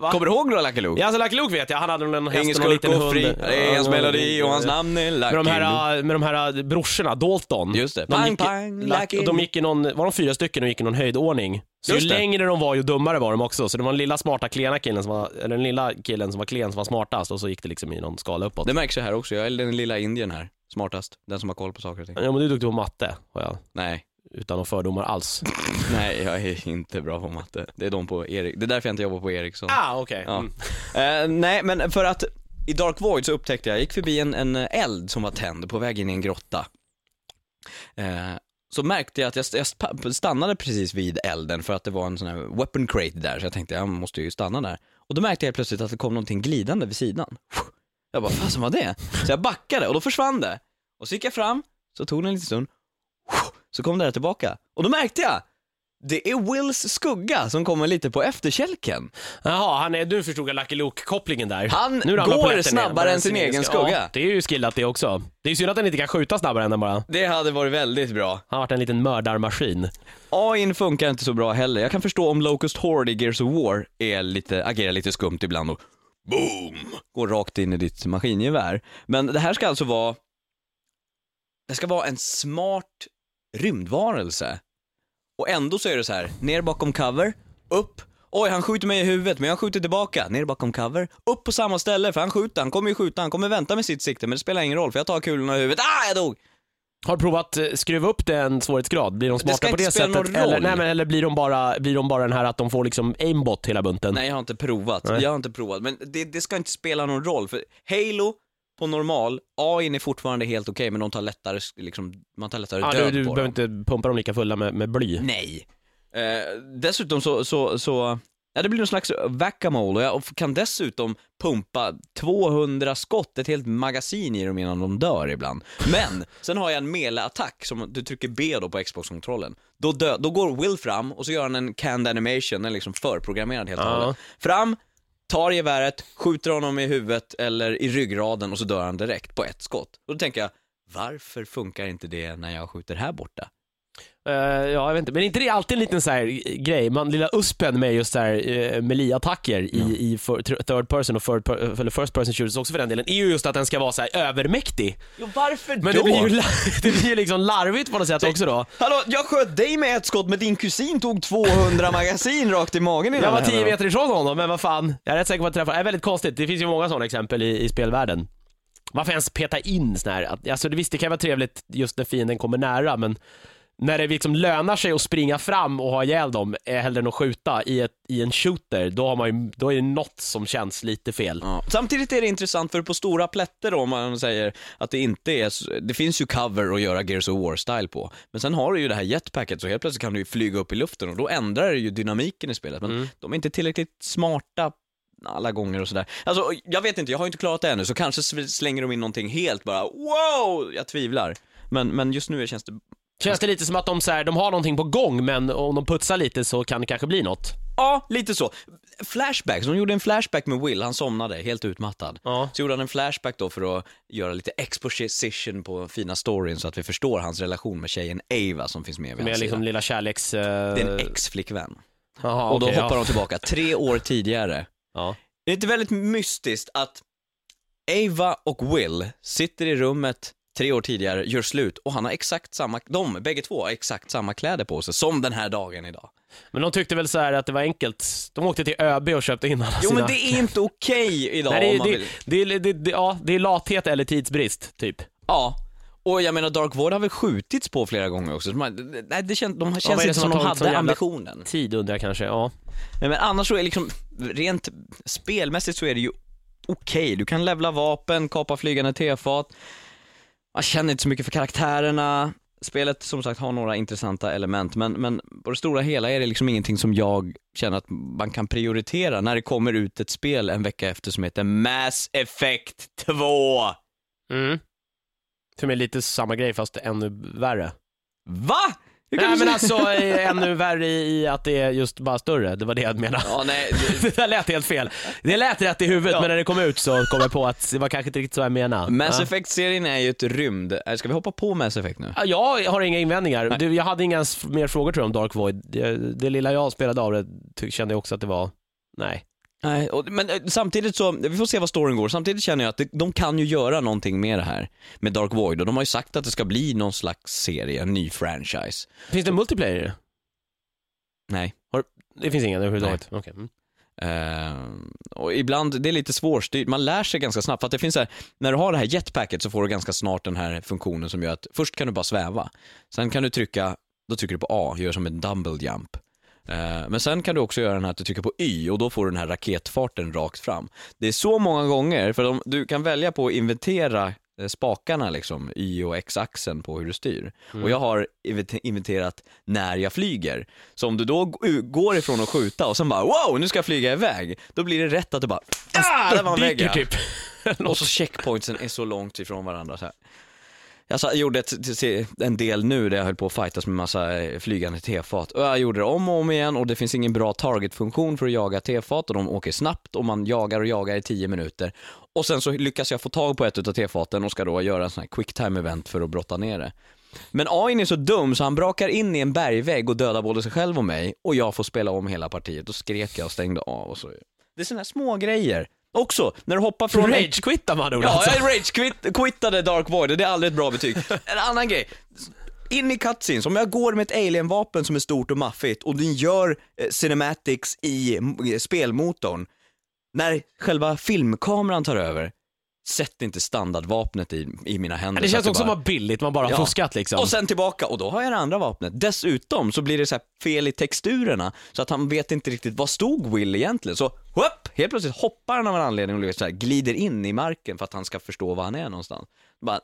va? Kommer du ihåg några Lucky Luke? Ja, alltså Lucky Luke vet jag, han hade en häst Ingen och en skurk liten hund. fri, det är hans melodi och hans namn är Lucky Med de här, med de här brorsorna, Dalton. Just det. De Pang, gick, pang, Lucky, Lucky. och de gick i någon, var de fyra stycken och gick i någon höjdordning. Så Just ju det. längre de var ju dummare var de också. Så det var den lilla smarta klena killen som var, eller den lilla killen som var klen som var smartast och så gick det liksom i någon skala uppåt. Det märks ju här också, jag är den lilla indien här, smartast, den som har koll på saker och ting. Ja men du är duktig på matte, har jag. Nej, Utan några fördomar alls. nej jag är inte bra på matte. Det är de på Erik, det är därför jag inte jobbar på Ericsson. Ah, okej. Ja. Mm. Eh, nej, men för att i Dark Void så upptäckte jag, jag gick förbi en, en eld som var tänd på väg in i en grotta. Eh, så märkte jag att jag jag st- stannade precis vid elden för att det var en sån här weapon crate där, så jag tänkte jag måste ju stanna där. Och då märkte jag plötsligt att det kom någonting glidande vid sidan. Jag bara, fasen vad det? Så jag backade och då försvann det. Och så gick jag fram, så tog det en liten stund, så kom det där tillbaka. Och då märkte jag, det är Wills skugga som kommer lite på efterkälken. Jaha, han är, du förstod jag Lucky Luke-kopplingen där. Han Nu går snabbare än sin egen skugga. Ja, det är ju skillat det också. Det är synd att den inte kan skjuta snabbare än den bara. Det hade varit väldigt bra. Han har varit en liten mördarmaskin. AIn funkar inte så bra heller. Jag kan förstå om Locust Horde i Gears of War är lite, agerar lite skumt ibland och boom, går rakt in i ditt maskingevär. Men det här ska alltså vara, det ska vara en smart rymdvarelse. Och ändå så är det så här, ner bakom cover, upp, oj han skjuter mig i huvudet men jag skjuter tillbaka, ner bakom cover, upp på samma ställe för han skjuter, han kommer ju skjuta, han kommer vänta med sitt sikte men det spelar ingen roll för jag tar kulorna i huvudet, ah jag dog! Har du provat eh, skruva upp den svårighetsgrad? Blir de ska smarta på inte det spela sättet? någon Eller, roll. nej, men, eller blir de, bara, blir de bara den här att de får liksom aimbot hela bunten? Nej, jag har inte provat. Jag har inte provat, men det, det ska inte spela någon roll. För Halo, på normal, AIn är fortfarande helt okej, men de tar lättare, liksom, man tar lättare Ja, död du du på behöver dem. inte pumpa dem lika fulla med, med bly. Nej. Eh, dessutom så, så, så, ja det blir någon slags whack-a-mole och jag kan dessutom pumpa 200 skott, ett helt magasin i dem innan de dör ibland. Men, sen har jag en melee-attack som du trycker B då på Xbox-kontrollen. Då, dö, då går Will fram och så gör han en canned animation, den är liksom förprogrammerad helt och Ja. hållet. Fram, tar geväret, skjuter honom i huvudet eller i ryggraden och så dör han direkt på ett skott. Och då tänker jag, varför funkar inte det när jag skjuter här borta? Eh, ja, jag vet inte. Men är inte det alltid en liten så här eh, grej? Man, lilla uspen med just så här uh, melee-attacker i, i tr- third person och third per, eller first person shooters också för den delen, är ju just att den ska vara så här övermäktig. Jo, varför Men då? det blir ju, det blir ju liksom larvigt på något sätt också då. Hallå, jag sköt dig med ett skott men din kusin tog 200 magasin rakt i magen innan Jag var det hände. 10 meter ifrån honom, men vad fan. Jag är rätt säker på att jag träffade. Det är väldigt konstigt. Det finns ju många sådana exempel i, i spelvärlden. Varför ens peta in sån här? Alltså, det, visst, det kan vara trevligt just när fienden kommer nära, men när det liksom lönar sig att springa fram och ha ihjäl dem, eh, hellre än att skjuta i, ett, i en shooter, då, har man ju, då är det något som känns lite fel. Ja. Samtidigt är det intressant för på stora plätter då, om man säger att det inte är, det finns ju cover att göra Gears of War-style på. Men sen har du ju det här jetpacket så helt plötsligt kan du ju flyga upp i luften och då ändrar det ju dynamiken i spelet. Men Mm. de är inte tillräckligt smarta alla gånger och sådär. Alltså, jag vet inte, jag har inte klarat det ännu, så kanske slänger de in någonting helt bara wow, jag tvivlar. Men, men just nu känns det Känns det lite som att de, så här, de har någonting på gång, men om de putsar lite så kan det kanske bli något. Ja, lite så. Flashbacks, de gjorde en flashback med Will, han somnade helt utmattad. Ja. Så gjorde han en flashback då för att göra lite exposition på fina storyn så att vi förstår hans relation med tjejen Ava som finns med vid Med hans liksom sida. lilla kärleks... Uh... Det är en ex-flickvän. Och då okej, hoppar ja. de tillbaka, tre år tidigare. Ja. Det är väldigt mystiskt att Ava och Will sitter i rummet tre år tidigare, gör slut och han har exakt samma, de bägge två har exakt samma kläder på sig som den här dagen idag. Men de tyckte väl så här att det var enkelt. De åkte till ÖB och köpte in alla Jo sina... men det är inte okej idag Nej, om man det, är, vill. det, det, det, det, ja, det är lathet eller tidsbrist, typ. Ja, och jag menar Dark Void har väl skjutits på flera gånger också. Så man- Nej, det de vad känns är det inte som som har de tagit hade sån jävla- ambitionen. Tid undrar jag kanske, ja. Men, men annars så är liksom, rent spelmässigt så är det ju okej. Du kan levla vapen, kapa flygande tefat. Man känner inte så mycket för karaktärerna. Spelet som sagt har några intressanta element, men, men på det stora hela är det liksom ingenting som jag känner att man kan prioritera när det kommer ut ett spel en vecka efter som heter Mass Effect 2. Mm. För mig lite samma grej fast ännu värre. Va? Nej men alltså eh, ännu värre i, att det är just bara större, det var det jag menade. Ja, nej, Det där lät helt fel. Det lät rätt i huvudet Ja. men när det kom ut så kom jag på att det var kanske inte riktigt så jag menade. Mass Ja. Effect-serien är ju ett rymd... äh, Ska vi hoppa på Mass Effect nu? Ja, Jag har inga invändningar. Du, jag hade inga mer frågor tror jag om Dark Void. Det, det lilla jag spelade av det kände jag också att det var, nej. Nej, och, men eh, samtidigt så, vi får se vad storyn går. Samtidigt känner jag att det, de kan ju göra någonting med det här, med Dark Void. Och de har ju sagt att det ska bli någon slags serie, en ny franchise. Finns det multiplayer i det? Nej. Det finns ingen överhuvudtaget? Okej. Mm. Eh, och ibland, det är lite svårstyrt, man lär sig ganska snabbt. För att det finns så här, när du har det här jetpacket så får du ganska snart den här funktionen som gör att först kan du bara sväva. Sen kan du trycka, då trycker du på A, gör som en dumble jump. Eh, Men sen kan du också göra den här att du trycker på Y och då får du den här raketfarten rakt fram. Det är så många gånger, för de, du kan välja på att inventera eh, spakarna liksom, Y och X-axeln på hur du styr. Mm. Och jag har inventerat när jag flyger. Så om du då går ifrån att skjuta och sen bara wow, nu ska jag flyga iväg. Då blir det rätt att du bara, ah, där var en vägg typ. Och så checkpointsen är så långt ifrån varandra så här. Jag sa- gjorde ett, en del nu där jag höll på att fightas med massa eh, flygande tefat och jag gjorde det om och om igen och det finns ingen bra targetfunktion för att jaga tefat och de åker snabbt och man jagar och jagar i 10 minuter och sen så lyckas jag få tag på ett utav tefaten och ska då göra en sån här quick time event för att brotta ner det. Men AIn är så dum så han brakar in i en bergvägg och dödar både sig själv och mig och jag får spela om hela partiet Då skrek jag och stängde av och så. Det är såna här små grejer. Också, när du hoppar från Rage-quittar man ord Ja, alltså. jag rage-quittade Dark Void det är aldrig ett bra betyg. En annan grej. In i cutscenes, om jag går med ett alien-vapen som är stort och maffigt och den gör eh, cinematics i eh, spelmotorn, när själva filmkameran tar över, sätt inte standardvapnet i, i mina händer. Det så känns att också bara- som att billigt, man bara har Ja. fuskat liksom. och sen tillbaka och då har jag det andra vapnet. Dessutom så blir det så fel i texturerna så att han vet inte riktigt vad stod Will egentligen. Så whoop, helt plötsligt hoppar han av en anledning och så här, glider in i marken för att han ska förstå var han är någonstans. Bara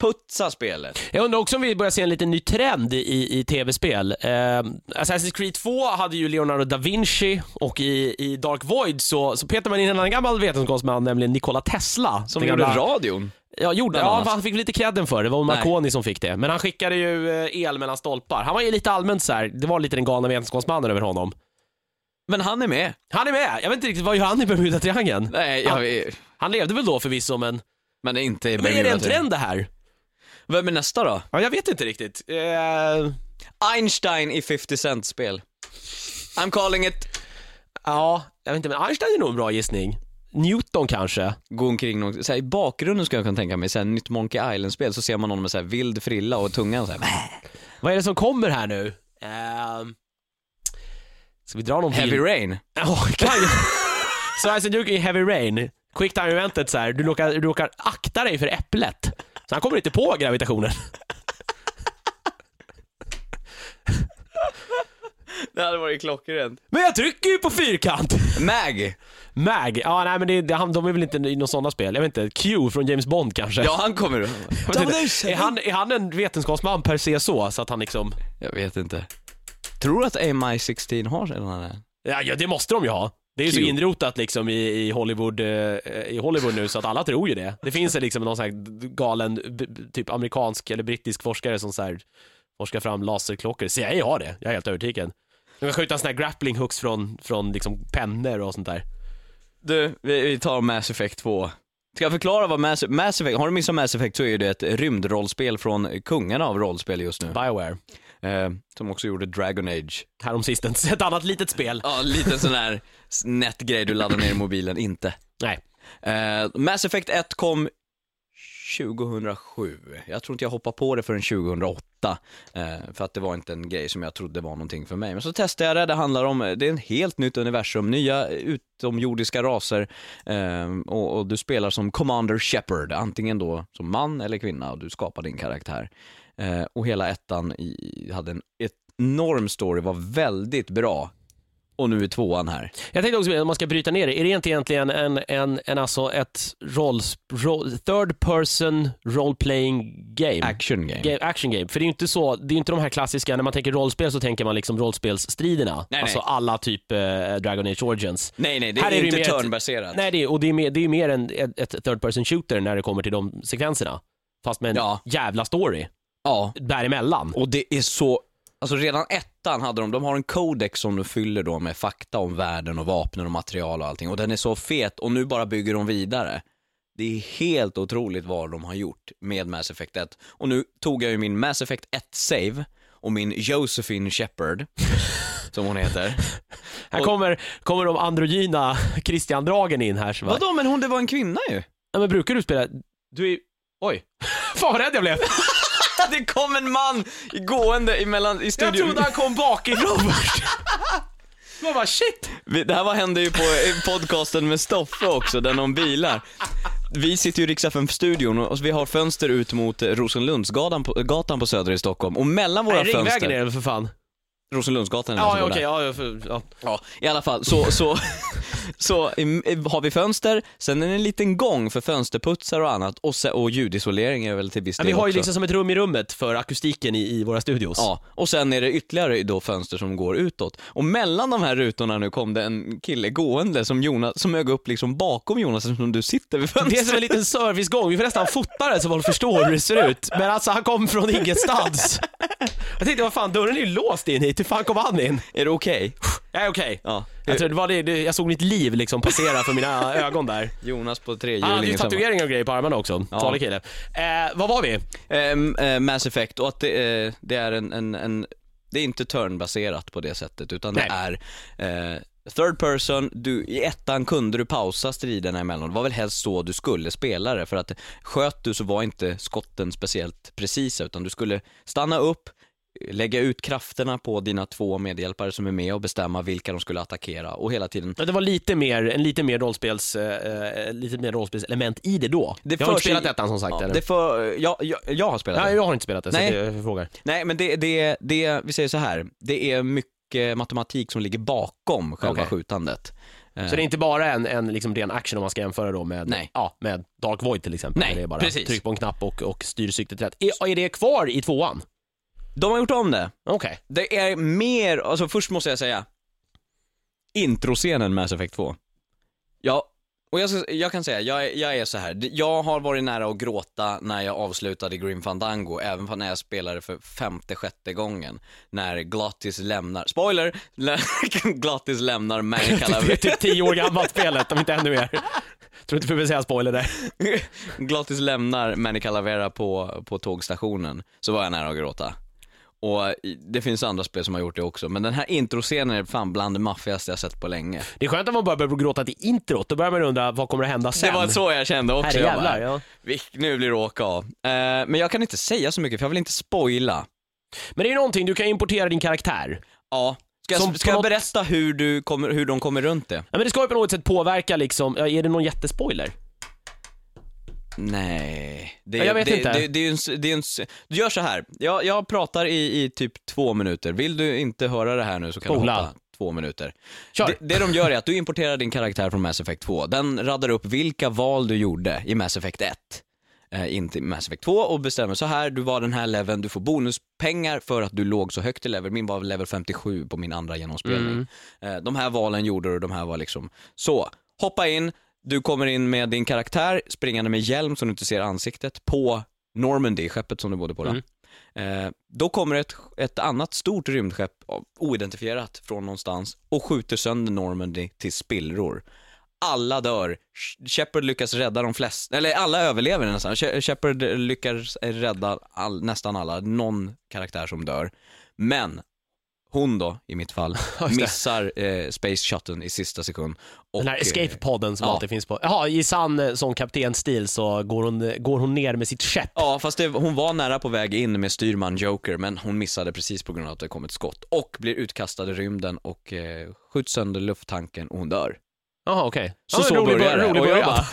putsa spelet. Jag undrar också om vi börjar se en liten ny trend i, i tv-spel. Eh, Assassin's Creed 2 hade ju Leonardo da Vinci och i, i Dark Void så, så petar man in en annan gammal vetenskapsman, nämligen Nikola Tesla. Som Den gjorde gamla- radion. Ja, gjorde, bland ja, han fick lite credden för det. Det var. Marconi som fick det. Men han skickade ju eh, el mellan stolpar. Han var ju lite allmänt så här. det var lite den galna vetenskapsmannen över honom. Men han är med. Han är med! Jag vet inte riktigt, vad gör han i Bermuda-triangeln? Nej, jag, Han- Han levde väl då förvisso, men... men det är inte Men är det en trend det här? Vem är nästa då? Ja, jag vet inte riktigt. Eh, Einstein i 50 Cent spel. I'm calling it. ja, jag vet inte, men Einstein är nog en bra gissning. Newton kanske? Gå omkring och, så här, i bakgrunden skulle jag kunna tänka mig, så här, nytt Monkey Island-spel, så ser man någon med så här, vild frilla och tungan så här. Vad är det som kommer här nu? Eh, ska vi dra någon Heavy bild? Rain. Ja, kan ju. Så alltså du i Heavy Rain, Quick Time Eventet så här, du råkar, du råkar akta dig för äpplet. Så han kommer inte på gravitationen. Det hade varit klockrent. Men jag trycker ju på fyrkant! Mag. Mag, ja nej men det, det, han, de är väl inte i några sådana spel. Jag vet inte, Q från James Bond kanske? Ja, han kommer. Jag vet inte. Är, han, är han en vetenskapsman per se så, så att han liksom... Jag vet inte. Tror du att MI16 har sådana där? Ja, ja det måste de ju ha. Det är ju så inrotat liksom i, i, Hollywood, eh, i Hollywood nu så att alla tror ju det. Det finns liksom någon sån här galen, typ amerikansk eller brittisk forskare som så här forskar fram laserklockor. CIA har det, jag är helt övertygad. De kan skjuta sån här grappling hooks från, från liksom pennor och sånt där. Du, vi, vi tar Mass Effect 2. Ska jag förklara vad Mass, Mass Effect, har du missat Mass Effect så är det ett rymdrollspel från kungarna av rollspel just nu. Bioware, Eh, som också gjorde Dragon Age. häromsistens. Ett annat litet spel. Ja, lite sån här nätgrej du laddar ner i mobilen, inte. Nej. Eh, Mass Effect 1 kom 2007. Jag tror inte jag hoppade på det förrän 2008. Eh, för att det var inte en grej som jag trodde var någonting för mig. Men så testade jag det, det handlar om, det är en helt nytt universum, nya utomjordiska raser. Eh, och, och du spelar som Commander Shepard, antingen då som man eller kvinna och du skapar din karaktär. Eh, och hela ettan i, hade en enorm story, var väldigt bra. Och nu är tvåan här. Jag tänkte också, om man ska bryta ner det, är det inte egentligen en, en, en alltså ett roll, roll, third person role playing game? Action game. game? Action game. För det är ju inte så, det är inte de här klassiska, när man tänker rollspel så tänker man liksom rollspelsstriderna. Nej, alltså nej. alla typ eh, Dragon Age Origins. Nej, nej, det Här är, är det ju inte turnbaserat. Nej, det är, och det är, mer, det är mer en, ett, ett third person shooter när det kommer till de sekvenserna. Fast med en Ja. jävla story Ja, däremellan. och det är så, alltså redan ettan hade de, de har en codex som de fyller då med fakta om världen och vapnen och material och allting och den är så fet och nu bara bygger de vidare. Det är helt otroligt vad de har gjort med Mass Effect 1. Och nu tog jag ju min Mass Effect 1-save och min Josephine Shepard, som hon heter. Här Och- kommer, kommer de androgyna Christian-dragen in här. Bara, Vadå, men hon det var en kvinna ju. ja, men brukar du spela, du är, oj, fan vad rädd jag blev. Det kom en man gående emellan i Jag studion. trodde han kom bakifrån. Man bara shit. Det här var, hände ju på podcasten med Stoffe också, den om bilar. Vi sitter ju i Rix studion och vi har fönster ut mot Rosenlundsgatan på, gatan på Söder i Stockholm och mellan våra Nej, Ringvägen fönster... är det för fan. Rosenlundsgatan är det Ja, okej, där. ja, för- ja. Ja, i alla fall så, så, så har vi fönster, sen är det en liten gång för fönsterputsar och annat och, se, och ljudisolering är väl till viss Ja, del vi har ju också. liksom som ett rum i rummet för akustiken i, i våra studios. Ja, och sen är det ytterligare då fönster som går utåt. Och mellan de här rutorna nu kom det en kille gående som Jonas, som mög upp liksom bakom Jonas som du sitter vid Det är som fönstret. en liten servicegång, vi får nästan fota det så folk förstår hur det ser ut. Men alltså han kom från ingenstans. Jag tänkte, vad fan, dörren är ju låst in hit, hur fan kom han in? Är det okej? Jag är okej. Ja. Jag, tror det var det, det, jag såg mitt liv liksom passera för mina ögon där. Jonas på Han hade ju trehjulingen. tatueringar och grejer på armarna också, Ja. farlig kille. Eh, vad var vi? Ehm, eh, Mass Effect och att det, eh, det är en, en, en, det är inte turnbaserat på det sättet utan det är eh, third person, du, i ettan kunde du pausa striderna emellan, det var väl helst så du skulle spela det för att sköt du så var inte skotten speciellt precisa utan du skulle stanna upp, lägga ut krafterna på dina två medhjälpare som är med och bestämma vilka de skulle attackera och hela tiden Ja, Det var lite mer, en lite mer rollspels, eh, eh, lite mer rollspelselement i det då. Det jag har inte spelat ettan som sagt. Ja, eller? det för, jag, jag, jag har spelat Nej, det. jag har inte spelat det, Nej. så det, jag frågar. Nej, men det, det, det, vi säger så här, det är mycket matematik som ligger bakom själva Okej. skjutandet. Eh, Så det är inte bara en, en liksom ren action om man ska jämföra då med, Nej. Ja, med Dark Void till exempel. Nej, det är bara precis. tryck på en knapp och, och styr siktet rätt. Är, är det kvar i tvåan? De har gjort om det. Okej. Det är mer, alltså först måste jag säga, introscenen Mass Effect 2. Ja, och jag, ska, jag kan säga, jag, är- jag är så här. jag har varit nära att gråta när jag avslutade Grim Fandango, även när jag spelade för femte, sjätte gången. När Glottis lämnar, spoiler! Glottis lämnar Det är typ tio år gammalt spelet, om inte ännu mer. Tror inte vi behöver säga spoiler där. Glottis lämnar Manny Calavera på, på tågstationen, så var jag nära att gråta. Och det finns andra spel som har gjort det också, men den här introscenen är fan bland det maffigaste jag sett på länge. Det är skönt att man bara börjar gråta till introt, då börjar man undra vad kommer att hända sen? Det var så jag kände också. Jag Herrejävlar, bara, ja. "Vilk- Nu blir det åka av. Eh, men jag kan inte säga så mycket för jag vill inte spoila. Men det är någonting, du kan importera din karaktär. Ja. Ska Som ska jag berätta hur, du kommer, hur de kommer runt det? Ja, men det ska ju på något sätt påverka liksom, är det någon jättespoiler? Nej, det, Ja, jag vet det, inte. Det, det är en, det är en, du gör så här. Jag, jag pratar i, i typ två minuter. Vill du inte höra det här nu så kan Spola. du hoppa två minuter. Kör. Det, det de gör är att du importerar din karaktär från Mass Effect 2. Den raddar upp vilka val du gjorde i Mass Effect 1. Eh, inte i Mass Effect 2 och bestämmer så här, du var den här leveln, du får bonuspengar för att du låg så högt i level. Min var level 57 på min andra genomspelning. Eh, de här valen gjorde du och de här var liksom så. Hoppa in, du kommer in med din karaktär springande med hjälm så du inte ser ansiktet på Normandy, skeppet som du bodde på då. Eh, då kommer ett, ett annat stort rymdskepp, oidentifierat från någonstans, och skjuter sönder Normandy till spillror. Alla dör. Sh- Shepard lyckas rädda de flesta, eller alla överlever nästan. She- Shepard lyckas rädda all, nästan alla, någon karaktär som dör. Men hon då, i mitt fall, missar eh, Space Shuttlen i sista sekund. Och, Den här eh, escape-podden som ja. alltid finns på. Jaha, i sann eh, sån kaptenstil så går hon, går hon ner med sitt skepp. Ja, fast det, hon var nära på väg in med styrman Joker, men hon missade precis på grund av att det kom ett skott. Och blir utkastad i rymden och eh, skjuts sönder lufttanken och hon dör. Jaha, okej. Så Ja, så rolig börjar det. rolig Och jag bara,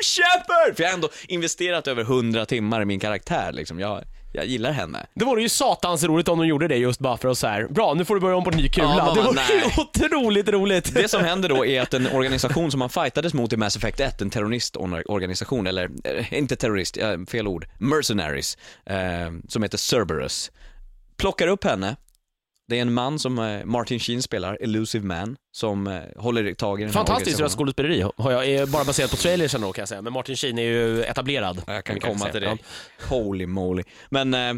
Shepard! För jag har ändå investerat över 100 timmar i min karaktär liksom. Jag, jag gillar henne. Det vore ju satans roligt om de gjorde det just bara för att så här. bra nu får du börja om på ny kula. Ja, det vore ju nej. otroligt roligt. Det som händer då är att en organisation som man fightades mot i Mass Effect 1, en terroristorganisation, eller eh, inte terrorist, eh, fel ord, mercenaries, eh, som heter Cerberus, plockar upp henne. Det är en man som eh, Martin Sheen spelar, Elusive Man, som eh, håller tag i den Fantastiskt organisationen. röstskådespeleri har jag, är bara baserat på trailersen då kan jag säga, men Martin Sheen är ju etablerad. Ja, Jag kan komma till det. Holy moly. Men eh,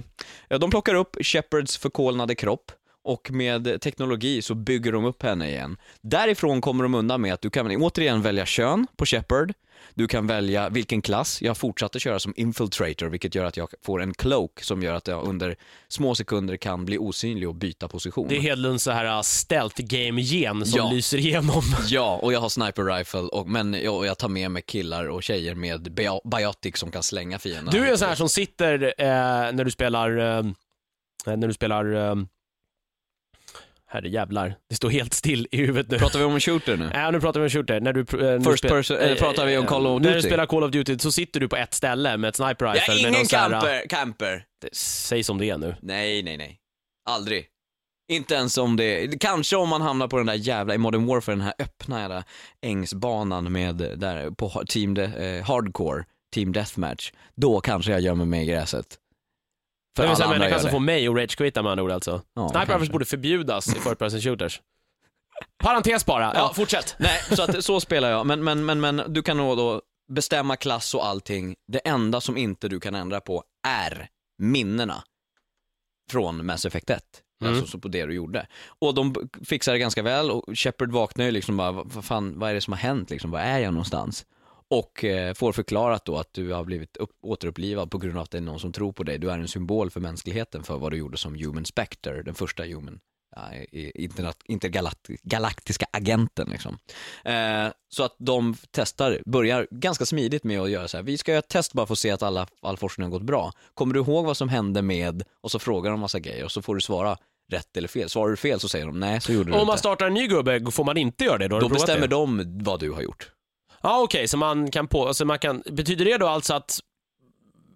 ja, de plockar upp Shepards förkolnade kropp och med teknologi så bygger de upp henne igen. Därifrån kommer de undan med att du kan återigen välja kön på Shepard. Du kan välja vilken klass. Jag fortsatte köra som infiltrator, vilket gör att jag får en cloak som gör att jag under små sekunder kan bli osynlig och byta position. Det är Hedlunds så här uh, stealth game-gen som Ja. lyser igenom. Ja, och jag har sniper rifle, och, men jag, jag tar med mig killar och tjejer med bio- biotic som kan slänga fienden. Du är en sån här som sitter eh, när du spelar, eh, när du spelar, eh, herre jävlar, det står helt still i huvudet nu. Pratar vi om en shooter nu? Ja, nu pratar vi om shooter. När du, eh, när First person- eller pratar vi om Call of När du Duty? spelar Call of Duty så sitter du på ett ställe med ett sniper Jag rifle. är med ingen camper, camper. Säg som det är nu. Nej, nej, nej. Aldrig. Inte ens om det, kanske om man hamnar på den där jävla, i Modern Warfare, den här öppna jävla ängsbanan med, där på team de, eh, hardcore, team deathmatch. Då kanske jag gömmer mig i gräset. För det en alla andra människa gör som det. får mig att ragequitta med andra ord alltså. Ja, Sniper kanske. Rifles borde förbjudas i first person shooters. Parentes bara, ja, Ja. fortsätt. Nej, så, att, så spelar jag. Men, men, men, men du kan nog då bestämma klass och allting. Det enda som inte du kan ändra på är minnena från Mass Effect 1. Mm. Alltså så på det du gjorde. Och de b- fixar det ganska väl och Shepard vaknar ju liksom bara, vad vad fan, vad är det som har hänt liksom? Var är jag någonstans? Och eh, får förklarat då att du har blivit upp, återupplivad på grund av att det är någon som tror på dig. Du är en symbol för mänskligheten för vad du gjorde som Human Spectre, den första Human ja, intergalaktiska agenten liksom. Eh, så att de testar, börjar ganska smidigt med att göra så här, vi ska göra ett test bara för att se att alla, all forskning har gått bra. Kommer du ihåg vad som hände med, och så frågar de massa grejer och så får du svara rätt eller fel. Svarar du fel så säger de nej, så gjorde du Om man inte. startar en ny gubbe, får man inte göra det? Då, Då bestämmer det? de vad du har gjort. Ja, okej, så man kan på, alltså man kan, betyder det då alltså att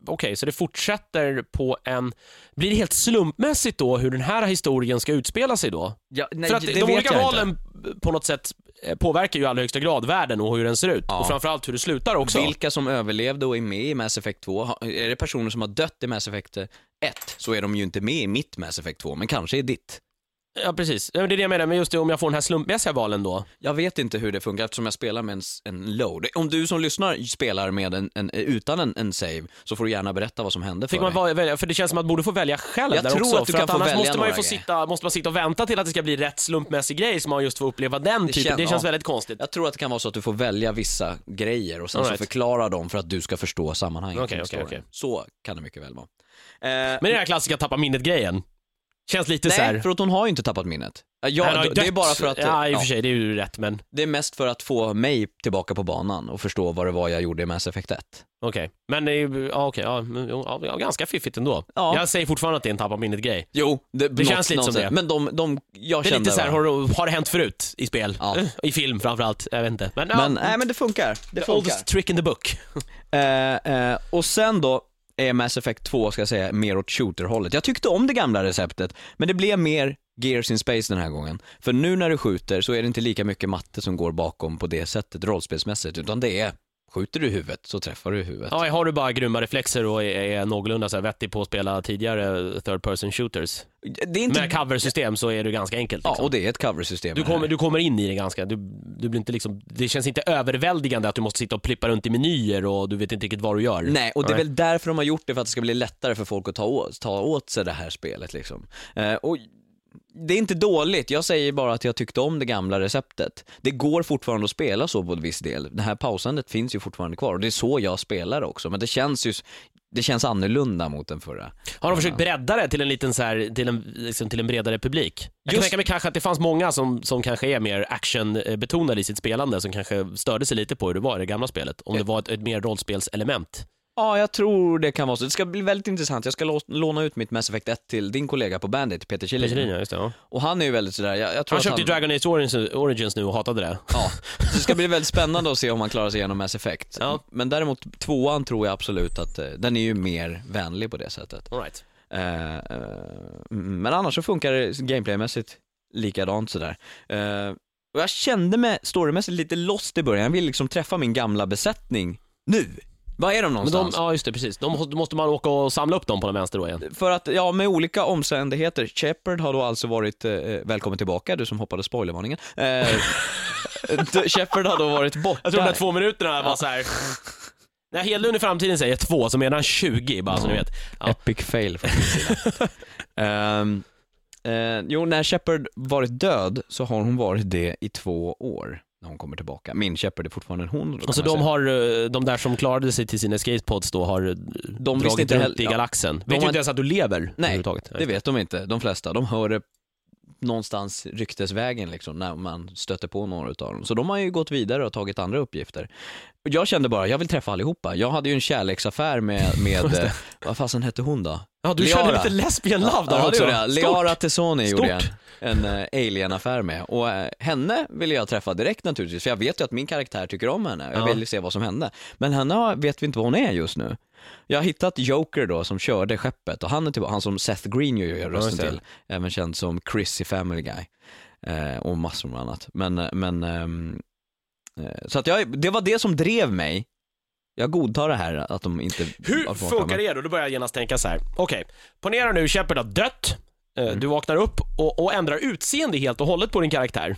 Okej, så det fortsätter på en... Blir det helt slumpmässigt då hur den här historien ska utspela sig då? Ja, nej, För att det de olika valen inte. på något sätt eh, påverkar ju i allra högsta grad världen och hur den ser ut. Ja. Och framförallt hur det slutar också. Vilka som överlevde och är med i Mass Effect 2, ha- är det personer som har dött i Mass Effect 1 så är de ju inte med i mitt Mass Effect 2, men kanske i ditt. Ja, precis. Ja, men Det är det jag menar, men just det om jag får den här slumpmässiga valen då. Jag vet inte hur det funkar eftersom jag spelar med en, en load. Om du som lyssnar spelar med en, en, utan en, en save så får du gärna berätta vad som hände Fick för man dig. välja, för det känns som att man borde få välja själv Jag där tror också. att du för kan att få annars välja måste man ju få grejer. sitta, måste man sitta och vänta till att det ska bli rätt slumpmässig grej så man just får uppleva den Det typen. kän- det känns ja. väldigt konstigt. Jag tror att det kan vara så att du får välja vissa grejer och sen All så right. förklara dem för att du ska förstå sammanhanget okej, storyn. okej. Så kan det mycket väl vara. Eh, Men det är den här klassiska tappa minnet-grejen. Känns lite så nej, här... för att hon har ju inte tappat minnet. Ja, Han har ju det är dött. bara för att... Ja, i och för sig, det är ju rätt, men det är mest för att få mig tillbaka på banan och förstå vad det var jag gjorde i Mass Effect 1. okej. Men det är ju, ja, okej, ja, men, ja, ja, ganska fiffigt ändå. Ja. Jag säger fortfarande att det är en tappa minnet-grej. Jo, det, Det känns lite som det. Men de, de jag Det är kände lite så här, har, har det hänt förut i spel? Ja. I film framförallt, jag vet inte. Men, ja, Men, nej, men det funkar. Det funkar. oldest trick in the book. Eh, eh, och sen då är Mass Effect 2, ska jag säga, mer åt shooter-hållet. Jag tyckte om det gamla receptet, men det blev mer Gears in Space den här gången. För nu när du skjuter så är det inte lika mycket matte som går bakom på det sättet rollspelsmässigt, utan det är Skjuter du i huvudet så träffar du i huvudet. Ja, har du bara grymma reflexer och är, är någorlunda så här vettig på att spela tidigare third person shooters. Det är inte... Med coversystem så är det ganska enkelt. Ja, Liksom. och det är ett coversystem. Du kommer, du kommer in i det ganska, du, du blir inte liksom, det känns inte överväldigande att du måste sitta och plippa runt i menyer och du vet inte riktigt vad du gör. Nej, och det är Nej. väl därför de har gjort det, för att det ska bli lättare för folk att ta åt, ta åt sig det här spelet liksom. Eh, och det är inte dåligt, jag säger bara att jag tyckte om det gamla receptet. Det går fortfarande att spela så på en viss del. Det här pausandet finns ju fortfarande kvar och det är så jag spelar också, men det känns ju det känns annorlunda mot den förra. Har de försökt bredda det till en liten så här, till en, liksom till en bredare publik? Jag kan tänka mig kanske att det fanns många som, som kanske är mer actionbetonade i sitt spelande som kanske störde sig lite på hur det var i det gamla spelet. Om det var ett, ett mer rollspelselement. Ja, jag tror det kan vara så. Det ska bli väldigt intressant. Jag ska lå- låna ut mitt Mass Effect 1 till din kollega på Bandit, Peter Kjellin. Ja, just det, ja. Och han är ju väldigt sådär, jag, jag tror Han köpte han... Dragon Age Origins, Origins nu och hatade det. Ja, så det ska bli väldigt spännande att se om han klarar sig igenom Mass Effect. Ja. Men däremot tvåan tror jag absolut att eh, den är ju mer vänlig på det sättet. All right. Eh, eh, men annars så funkar det gameplaymässigt likadant sådär. Eh, och jag kände mig storymässigt lite lost i början, jag vill liksom träffa min gamla besättning nu. Var är de Men någonstans? de, ja just det, precis. De måste, måste man åka och samla upp dem på den vänster då igen. För att, ja med olika omständigheter, Shepard har då alltså varit, eh, välkommen tillbaka, du som hoppade spoilervarningen. Eh, d- Shepard har då varit borta. Jag tror de där två minuterna var så här. När Hedlund i framtiden säger två så menar han 20 bara så ni vet. Ja. Epic fail från min sida. Ehm, eh, jo, när Shepard varit död så har hon varit det i två år när hon kommer tillbaka. Min Shepard är fortfarande en hon. då kan Och så man de säga. har, eh, de där som klarade sig till sina escape pods då har eh, visste dragit inte runt heller- i ja. galaxen. De Vet ju inte ens att du lever Nej. Det vet de inte, de flesta. De hör det någonstans ryktesvägen liksom, när man stöter på några utav dem. Så de har ju gått vidare och tagit andra uppgifter. Jag kände bara, jag vill träffa allihopa. Jag hade ju en kärleksaffär med, med eh, vad fasen hette hon då? Ja, du Liara. körde lite lesbian love där ja, också. det gjorde jag. Liara Tessoni gjorde jag Stort. en uh, alien-affär med. Och eh, henne ville jag träffa direkt naturligtvis, för jag vet ju att min karaktär tycker om henne. Jag Ja. vill ju se vad som hände. Men henne vet vi inte vad hon är just nu. Jag har hittat Joker då, som körde skeppet, och han är tillbaka, han som Seth Green gör rösten det. till. Även känd som Chris i Family Guy. Eh, och massor med annat. Men, eh, men ehm, eh, så att jag, det var det som drev mig. Jag godtar det här att de inte Hur funkar det då? Då börjar jag genast tänka så här. Okej, ponera nu Shepard har dött, Mm. du vaknar upp och, och ändrar utseende helt och hållet på din karaktär.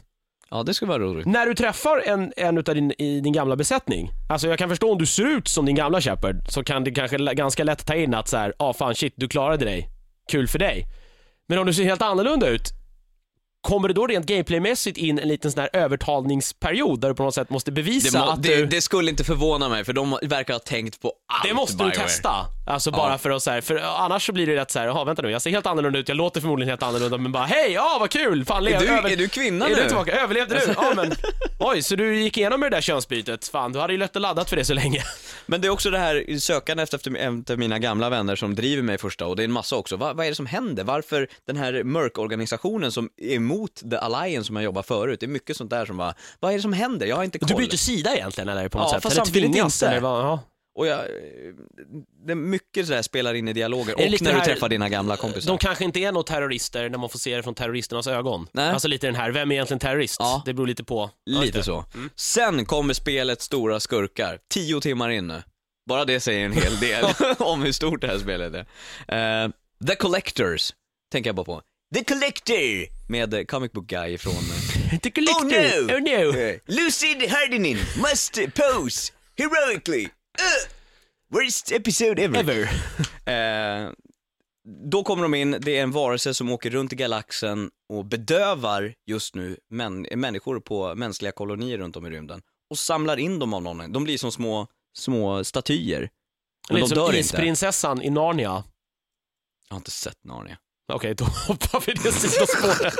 Ja, det skulle vara roligt. När du träffar en, en utav din, i din gamla besättning, alltså jag kan förstå om du ser ut som din gamla Shepard, så kan det kanske l- ganska lätt ta in att så här, ah fan shit, du klarade dig. Kul för dig. Men om du ser helt annorlunda ut, kommer det då rent gameplaymässigt in en liten sån här övertalningsperiod där du på något sätt måste bevisa Det, må, att det, du... det skulle inte förvåna mig, för de verkar ha tänkt på allt Det måste du Bioware. testa. Alltså bara Ja. för att så här, för annars så blir det rätt så här, jaha vänta nu, jag ser helt annorlunda ut, jag låter förmodligen helt annorlunda, men bara hej, ja vad kul, fan Är lev, du, över- är du kvinna är nu? du tillbaka? Överlevde du? Ja men, oj, så du gick igenom med det där könsbytet? Fan, du hade ju lätt och laddat för det så länge. Men det är också det här sökandet efter, efter mina gamla vänner som driver mig första, och det är en massa också. Vad, vad är det som händer? Varför den här mörkorganisationen som är emot The Alliance som jag jobbar förut, det är mycket sånt där som bara, vad är det som händer? Jag har inte koll. Du byter sida egentligen eller på något Ja, sätt? fast eller samtidigt inte. Eller? Ja. Och jag, det är mycket sådär spelar in i dialoger, och när du här- träffar dina gamla kompisar. De kanske inte är några terrorister när man får se det från terroristernas ögon. Nej. Alltså lite den här, vem är egentligen terrorist? Ja. Det beror lite på. Lite så. Sen kommer spelets stora skurkar, tio timmar in nu. Bara det säger en hel del om hur stort det här spelet är. Eh, The Collectors, tänker jag bara på. The Collector! Med Comic Book Guy från... eh, The collector! Oh no! Oh no! eh, Lucid Hardinin must pose heroically. Uh, worst episode ever. Ever. Eh, då kommer de in, det är en varelse som åker runt i galaxen och bedövar just nu män, människor på mänskliga kolonier runt om i rymden och samlar in dem av någon. De blir som små, små statyer. Men Lite de dör som inte. isprinsessan i Narnia. Jag har inte sett Narnia. Okej, då hoppar vi det sidospåret.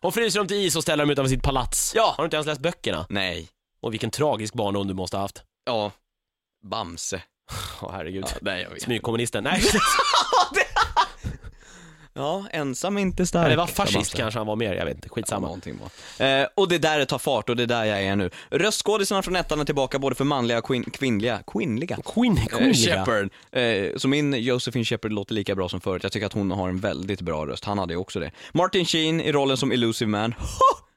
Hon fryser dem till is och ställer dem utanför sitt palats. Ja. Har du inte ens läst böckerna? Nej. Och vilken tragisk barndom du måste ha haft. Ja. Bamse. Åh herregud. Ja, nej, jag vet. Smygkommunisten. Nej, Ja, ensam är inte stark. eller var fascist kanske han var mer, jag vet inte. Ja, Skitsamma. var. Eh, och det är där tar fart och det är där jag är nu. Röstskådisarna från ettan är tillbaka både för manliga och quin- kvinnliga, kvinnliga. Queen, Eh, Queen Shepard. Eh, så min Josephine Shepard låter lika bra som förut. Jag tycker att hon har en väldigt bra röst. Han hade ju också det. Martin Sheen i rollen som Elusive Man.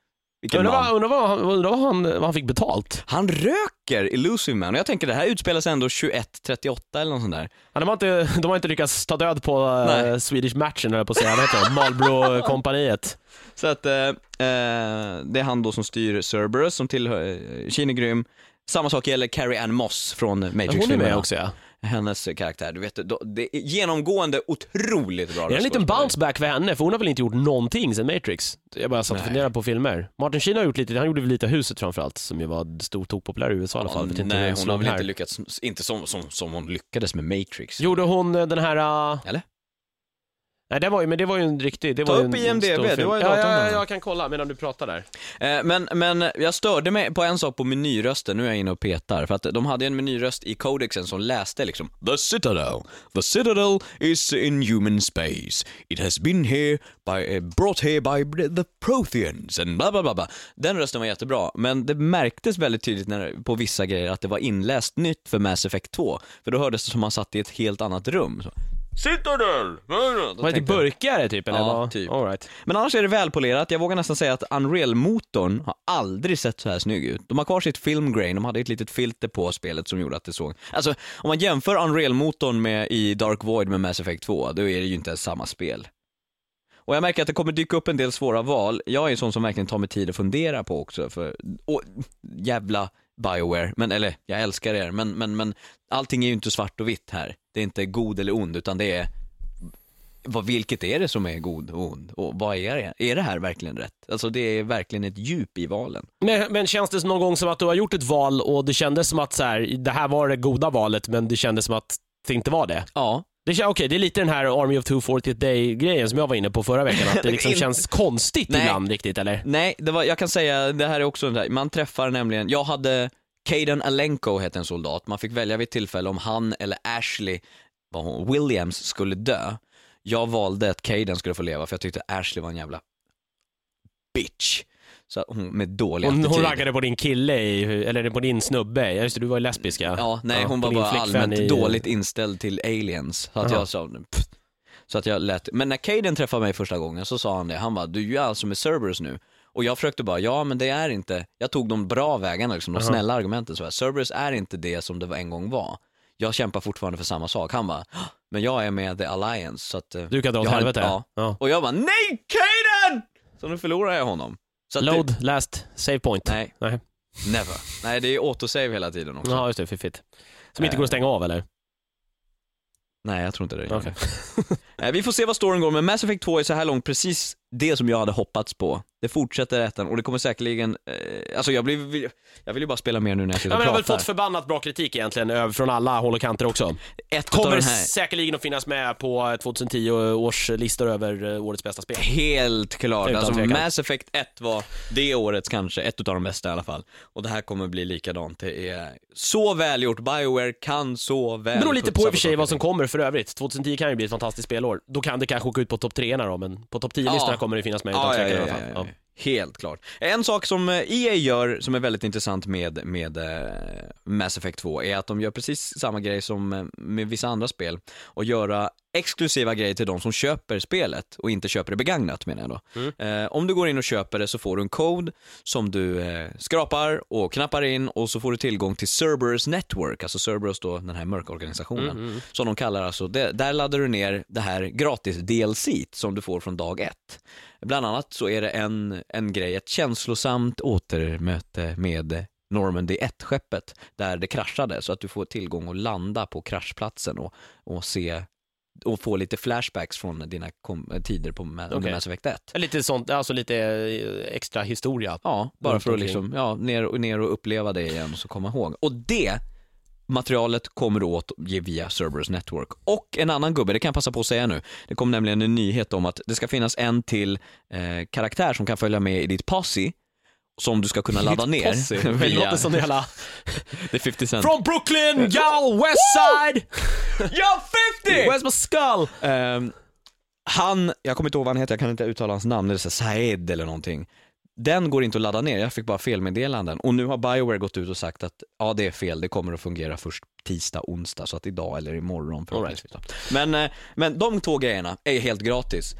Vilken Undrar vad, man. undrar vad, han- vad, han, vad han fick betalt. Han röker Elusive Man och jag tänker det här utspelar sig ändå 21.38 eller något sånt där. Ja, de, har inte, de har inte lyckats ta död på uh. Swedish Matchen, eller på att säga. Vad heter det? Marlboro-kompaniet. Så att eh, eh, det är han då som styr Cerberus som tillhör, eh, är grym. Samma sak gäller Carrie Ann Moss från Ja, hon är Matrix-filmerna. med också ja. Hennes karaktär, du vet, det är genomgående otroligt bra Är det en liten bounce-back för henne? För hon har väl inte gjort någonting sen Matrix? Jag bara satt och funderade på filmer. Martin Sheen har gjort lite, han gjorde väl Vita huset framförallt, som ju var stor tokpopulär i USA i alla fall. Hur nej, hon har väl inte lyckats, inte som, som, som hon lyckades med Matrix. Gjorde hon eh, den här... Uh... Eller? Nej, det var ju, men det var ju en riktig... Det Ta var ju upp en IMDb, stor film. var ju ja, datorn ja, ja, jag kan kolla medan du pratar där. Eh, Men, men jag störde mig på en sak på menyrösten, nu är jag inne och petar, för att de hade en menyröst i codexen som läste liksom The Citadel. The Citadel is in human space. It has been here, by, eh, brought here by the Protheans and bla bla bla bla. Den rösten var jättebra, men det märktes väldigt tydligt när, på vissa grejer att det var inläst nytt för Mass Effect 2. För då hördes det som man satt i ett helt annat rum. Så. Citadel! Var det till burkare typ? Eller Ja, vad? typ. All right. Men annars är det välpolerat. Jag vågar nästan säga att Unreal-motorn har aldrig sett så här snygg ut. De har kvar sitt film grain, de hade ett litet filter på spelet som gjorde att det såg... Alltså, om man jämför Unreal-motorn med i Dark Void med Mass Effect 2, då är det ju inte ens samma spel. Och jag märker att det kommer dyka upp en del svåra val. Jag är en sån som verkligen tar mig tid att fundera på också, för... Och, jävla Bioware, men eller jag älskar er, men, men, men allting är ju inte svart och vitt här. Det är inte god eller ond, utan det är vad, vilket är det som är god och ond? Och vad är det? Är det här verkligen rätt? Alltså det är verkligen ett djup i valen. Men, men känns det någon gång som att du har gjort ett val och det kändes som att så här, det här var det goda valet men det kändes som att det inte var det? Ja. Det, okej, det är lite den här Army of 240 Day-grejen som jag var inne på förra veckan, att det liksom känns konstigt Nej. ibland riktigt, eller? Nej, det var, jag kan säga, det här är också en där, man träffar nämligen, jag hade Caden Alenko hette en soldat, man fick välja vid ett tillfälle om han eller Ashley vad hon, Williams skulle dö. Jag valde att Caden skulle få leva för jag tyckte Ashley var en jävla bitch. Så hon med dålig Hon, attityd. hon raggade på din kille, i, eller på din snubbe. Ja, just det, du var ju lesbisk ja. Ja, nej Ja, hon var bara allmänt i- dåligt inställd till aliens. Så att Jaha. jag sa, pff. så att jag lät, men när Caden träffade mig första gången så sa han det, han bara, du är ju alltså med Cerberus nu. Och jag försökte bara, ja men det är inte, jag tog de bra vägarna liksom, de Jaha. snälla argumenten så här. Cerberus är inte det som det en gång var. Jag kämpar fortfarande för samma sak. Han bara, "Hå, men jag är med The Alliance så att, eh, Du kan dra åt helvete. Ja. Ja. Och jag bara, nej Caden! Så nu förlorar jag honom. Load, last, save point. Det, nej, Nej. never. Nej det är autosave hela tiden också. Ja, just det, fiffigt. Som inte Eh. går att stänga av eller? Nej jag tror inte det. Okej. Eh, Vi får se vad storyn går, men Mass Effect 2 är så här långt precis det som jag hade hoppats på. Det fortsätter ettan och det kommer säkerligen, eh, alltså jag, blir, jag vill ju bara spela mer nu när jag sitter Ja, och men jag har väl pratar. fått förbannat bra kritik egentligen ö- från alla håll och kanter också. Ett Kommer här, säkerligen att finnas med på 2010 års listor över eh, årets bästa spel. helt klart. Utan Alltså tvekan. Mass Effect 1 var det årets kanske, ett av de bästa i alla fall. Och det här kommer bli likadant. Det är så välgjort, Bioware kan så väl Det beror lite på i och för sig vad som kommer för övrigt. 2010 kan ju bli ett fantastiskt spelår. Då kan det kanske åka ut på topp 3 då, men på topp 10-listorna Ja. kommer det finnas med utan Ja, tvekan ja, i alla fall. Helt klart. En sak som eh, EA gör som är väldigt intressant med, med eh, Mass Effect 2 är att de gör precis samma grej som eh, med vissa andra spel och göra exklusiva grejer till de som köper spelet och inte köper det begagnat menar jag då. Mm. Eh, om du går in och köper det så får du en kod som du eh, skrapar och knappar in och så får du tillgång till Cerberus Network, alltså Cerberus då den här mörkorganisationen Mm, mm. som de kallar alltså, det, där laddar du ner det här gratis DLC som du får från dag ett. Bland annat så är det en, en grej, ett känslosamt återmöte med Normandy 1-skeppet där det kraschade så att du får tillgång att landa på kraschplatsen och, och se och få lite flashbacks från dina tider på Ma- under. Mass Effect 1. Lite sånt, alltså lite eh, extra historia. Ja, bara för att liksom, ja, ner, och- ner och uppleva det igen och så komma ihåg. Och det materialet kommer du åt via Cerberus Network. Och en annan gubbe, det kan jag passa på att säga nu, det kom nämligen en nyhet om att det ska finnas en till eh, karaktär som kan följa med i ditt posse som du ska kunna ladda ner. Det låter som det jävla... det är 50 cent. From Brooklyn, y'all, West Side! Ja, 50! Where's my skull? Ehm, han, jag kommer inte ihåg vad han heter, jag kan inte uttala hans namn, det är så Saed eller någonting. Den går inte att ladda ner, jag fick bara felmeddelanden. Och nu har Bioware gått ut och sagt att ja det är fel, det kommer att fungera först tisdag, onsdag, så att idag eller imorgon förhoppningsvis. Men, eh, men de två grejerna är helt gratis.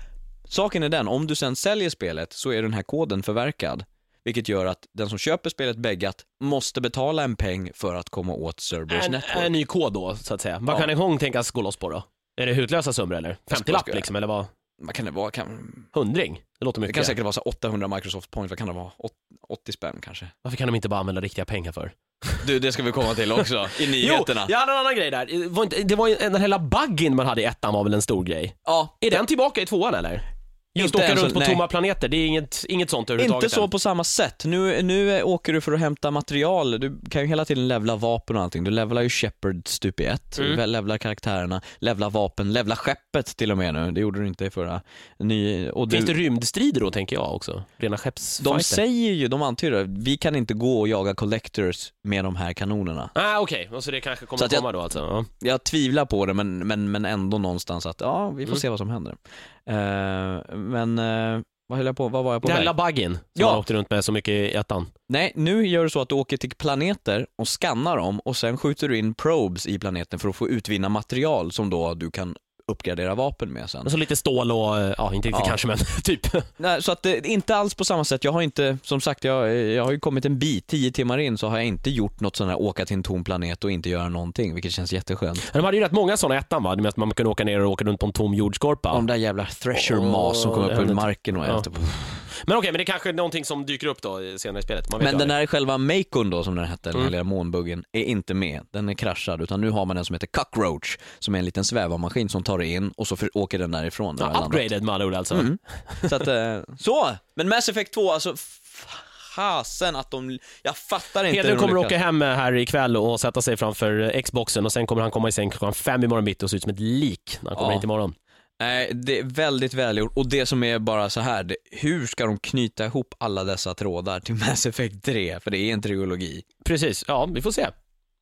Saken är den, om du sen säljer spelet så är den här koden förverkad. Vilket gör att den som köper spelet beggat måste betala en peng för att komma åt Cerberus En, Network. en ny kod då, så att säga. Vad Ja. kan en gång tänkas gå loss på då? Är det hutlösa summor eller? 50 lapp skojar. liksom, eller vad? Vad kan det vara? Kan, Hundring? Det låter det mycket. kan säkert vara så 800 Microsoft points, vad kan det vara? Åt- 80 spänn kanske? Varför kan de inte bara använda riktiga pengar för? Du, det ska vi komma till också, i nyheterna. Jo, jag hade en annan grej där. Det var, inte, det var ju, den lilla buggen man hade i ettan var väl en stor grej? Ja, Är den tillbaka i tvåan eller? Just Inte åka ens- runt på nej. tomma planeter, det är inget, inget sånt överhuvudtaget inte så än. på samma sätt. Nu, nu åker du för att hämta material, du kan ju hela tiden levla vapen och allting. Du levlar ju Shepard stup i ett, Mm. du levlar karaktärerna, levlar vapen, levlar skeppet till och med nu. Det gjorde du inte i förra. Ny, och du, Finns det rymdstrider då tänker jag också? Rena skeppsfighter? de säger ju, de antyder, vi kan inte gå och jaga collectors med de här kanonerna. Ah, okej, och så det kanske kommer Så att jag- komma då alltså? Ja. Jag tvivlar på det men, men, men ändå någonstans att ja, vi får Mm. se vad som händer. Eh, men eh, vad höll jag på, vad var jag på Den väg? buggen som Ja. man åkte runt med så mycket i ettan. Nej, nu gör du så att du åker till planeter och skannar dem och sen skjuter du in probes i planeten för att få utvinna material som då du kan uppgradera vapen med sen. Så lite stål och, eh, ja inte riktigt Ja. kanske men typ. Nej, så att det inte alls på samma sätt. Jag har inte, som sagt, jag, jag har ju kommit en bit, tio timmar in så har jag inte gjort något sånt här åka till en tom planet och inte göra någonting, vilket känns jätteskönt. De hade ju rätt många sådana ettan va? Med att man kunde åka ner och åka runt på en tom jordskorpa. De där jävla thresher maws som det upp ur marken och äter. Men okej, men det är kanske är någonting som dyker upp då senare i spelet. Men den här själva Macon då som den hette, den här Mm. lilla månbuggen, är inte med. Den är kraschad, utan nu har man en som heter Cockroach, som är en liten svävarmaskin som tar in och så för, åker den därifrån. när Ja, den upgraded med andra ord alltså. Mm. Så att, eh, så! Men Mass Effect 2, alltså fasen att de, jag fattar inte Hedlund kommer lyckas. åka hem här ikväll och sätta sig framför eh, Xboxen och sen kommer han komma i säng klockan fem imorgon bitti och se ut som ett lik när han kommer Ja. hit imorgon. Nej, det är väldigt välgjort och det som är bara så här, det, hur ska de knyta ihop alla dessa trådar till Mass Effect 3? För det är en trilogi. Precis, ja vi får se.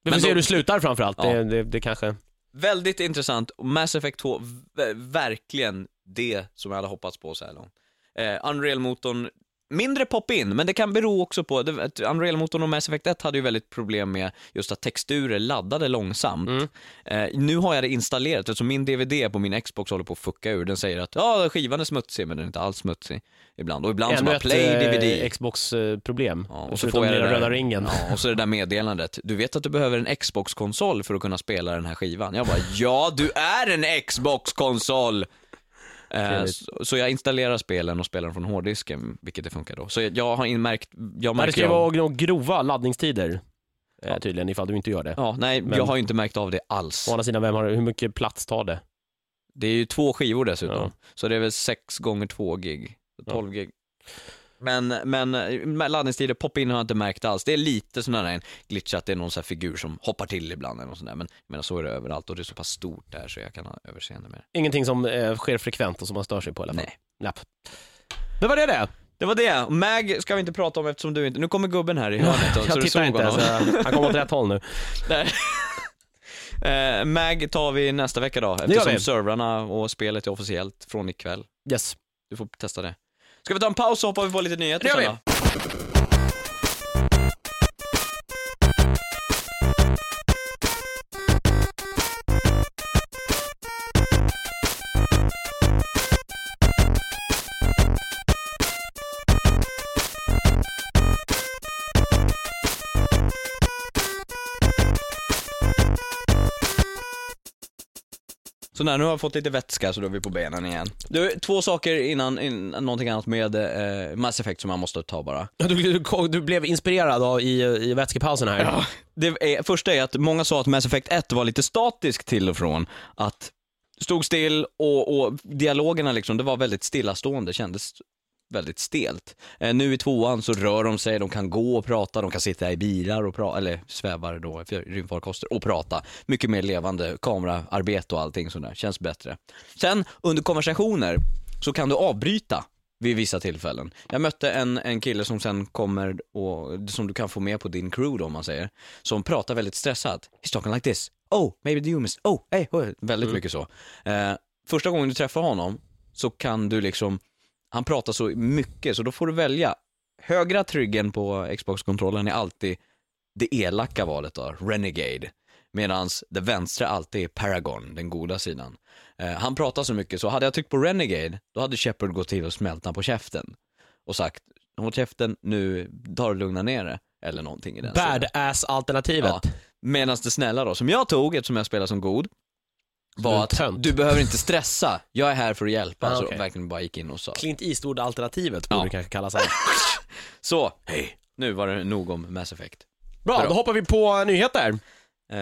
Vi får Men se då- hur det slutar framförallt. Ja. Det, det, det kanske... väldigt intressant. Och Mass Effect 2, v- verkligen det som jag hade hoppats på så här långt. Eh, Unreal-motorn, mindre pop-in, men det kan bero också på, Unreal-motorn och Mass Effect 1 hade ju väldigt problem med just att texturer laddade långsamt. Mm. Eh, nu har jag det installerat, eftersom min DVD på min Xbox håller på att fucka ur. Den säger att ja, skivan är smutsig, men den är inte alls smutsig ibland. Och ibland så Ännu bara ett play DVD. eh, Xbox-problem. Ja, och så får jag den där, röda ringen. Ja, och så det där meddelandet. Du vet att du behöver en Xbox-konsol för att kunna spela den här skivan. Jag bara, ja du är en Xbox-konsol! Eh, så, så jag installerar spelen och spelar dem från hårddisken, vilket det funkar då. Så jag, jag har inmärkt, jag Nej, det märker ska ju vara nog grova laddningstider. eh, Ja. Tydligen, ifall du inte gör det. Ja, nej, Men- jag har inte märkt av det alls. Å andra sidan, vem har, hur mycket plats tar det? Det är ju två skivor dessutom, Ja. så det är väl 6 gånger 2 gig, så Ja. 12 gig. Men, men med laddningstider, pop-in har jag inte märkt alls. Det är lite sån där glitch att det är någon sån här figur som hoppar till ibland eller något sånt där. Men jag menar, så är det överallt och det är så pass stort där så jag kan ha överseende med det. Ingenting som eh, sker frekvent och som man stör sig på i alla fall. Nej. Japp. Det var det det. Det var det. Mag ska vi inte prata om eftersom du inte... Nu kommer gubben här i hörnet. så Jag du tittar inte, honom. så han kommer åt rätt håll nu. Eh, Mag tar vi nästa vecka då, eftersom servrarna och spelet är officiellt från ikväll. Yes. Du får testa det. Ska vi ta en paus så hoppar vi på lite nyheter sen då? Så när nu har vi fått lite vätska så då är vi på benen igen. Du, två saker innan, innan någonting annat med eh, Mass Effect som jag måste ta bara. Du, du, du blev inspirerad av, i, i vätskepausen här. Det är, första är att många sa att Mass Effect 1 var lite statisk till och från. Att stod still och, och dialogerna liksom, det var väldigt stillastående, kändes väldigt stelt. Eh, nu i tvåan så rör de sig, de kan gå och prata, de kan sitta i bilar och prata, eller svävar då, rymdfarkoster och prata. Mycket mer levande kameraarbete och allting sådär, känns bättre. Sen under konversationer så kan du avbryta vid vissa tillfällen. Jag mötte en, en kille som sen kommer och, som du kan få med på din crew då om man säger, som pratar väldigt stressat. He's talking like this. Oh, maybe the humans. Oh, hey, oh. Väldigt Mm. mycket så. Eh, första gången du träffar honom så kan du liksom, han pratar så mycket så då får du välja. Högra tryggen på Xbox-kontrollen är alltid det elaka valet då, Renegade. Medan det vänstra alltid är Paragon, den goda sidan. Eh, han pratar så mycket så hade jag tryckt på Renegade, då hade Shepard gått till och smält på käften. Och sagt, håll käften, nu tar du lugna ner det. Eller någonting i den. Badass-alternativet. Ja. Medan det snälla då, som jag tog, eftersom jag spelar som god, var att tönt. du behöver inte stressa, jag är här för att hjälpa. Ah, så okej. verkligen bara gick in och sa. Clint Eastwood-alternativet borde Ja. det kanske kallas. här. Så, hej, nu var det nog om Mass Effect. Bra, Bra. då hoppar vi på nyheter. Eh,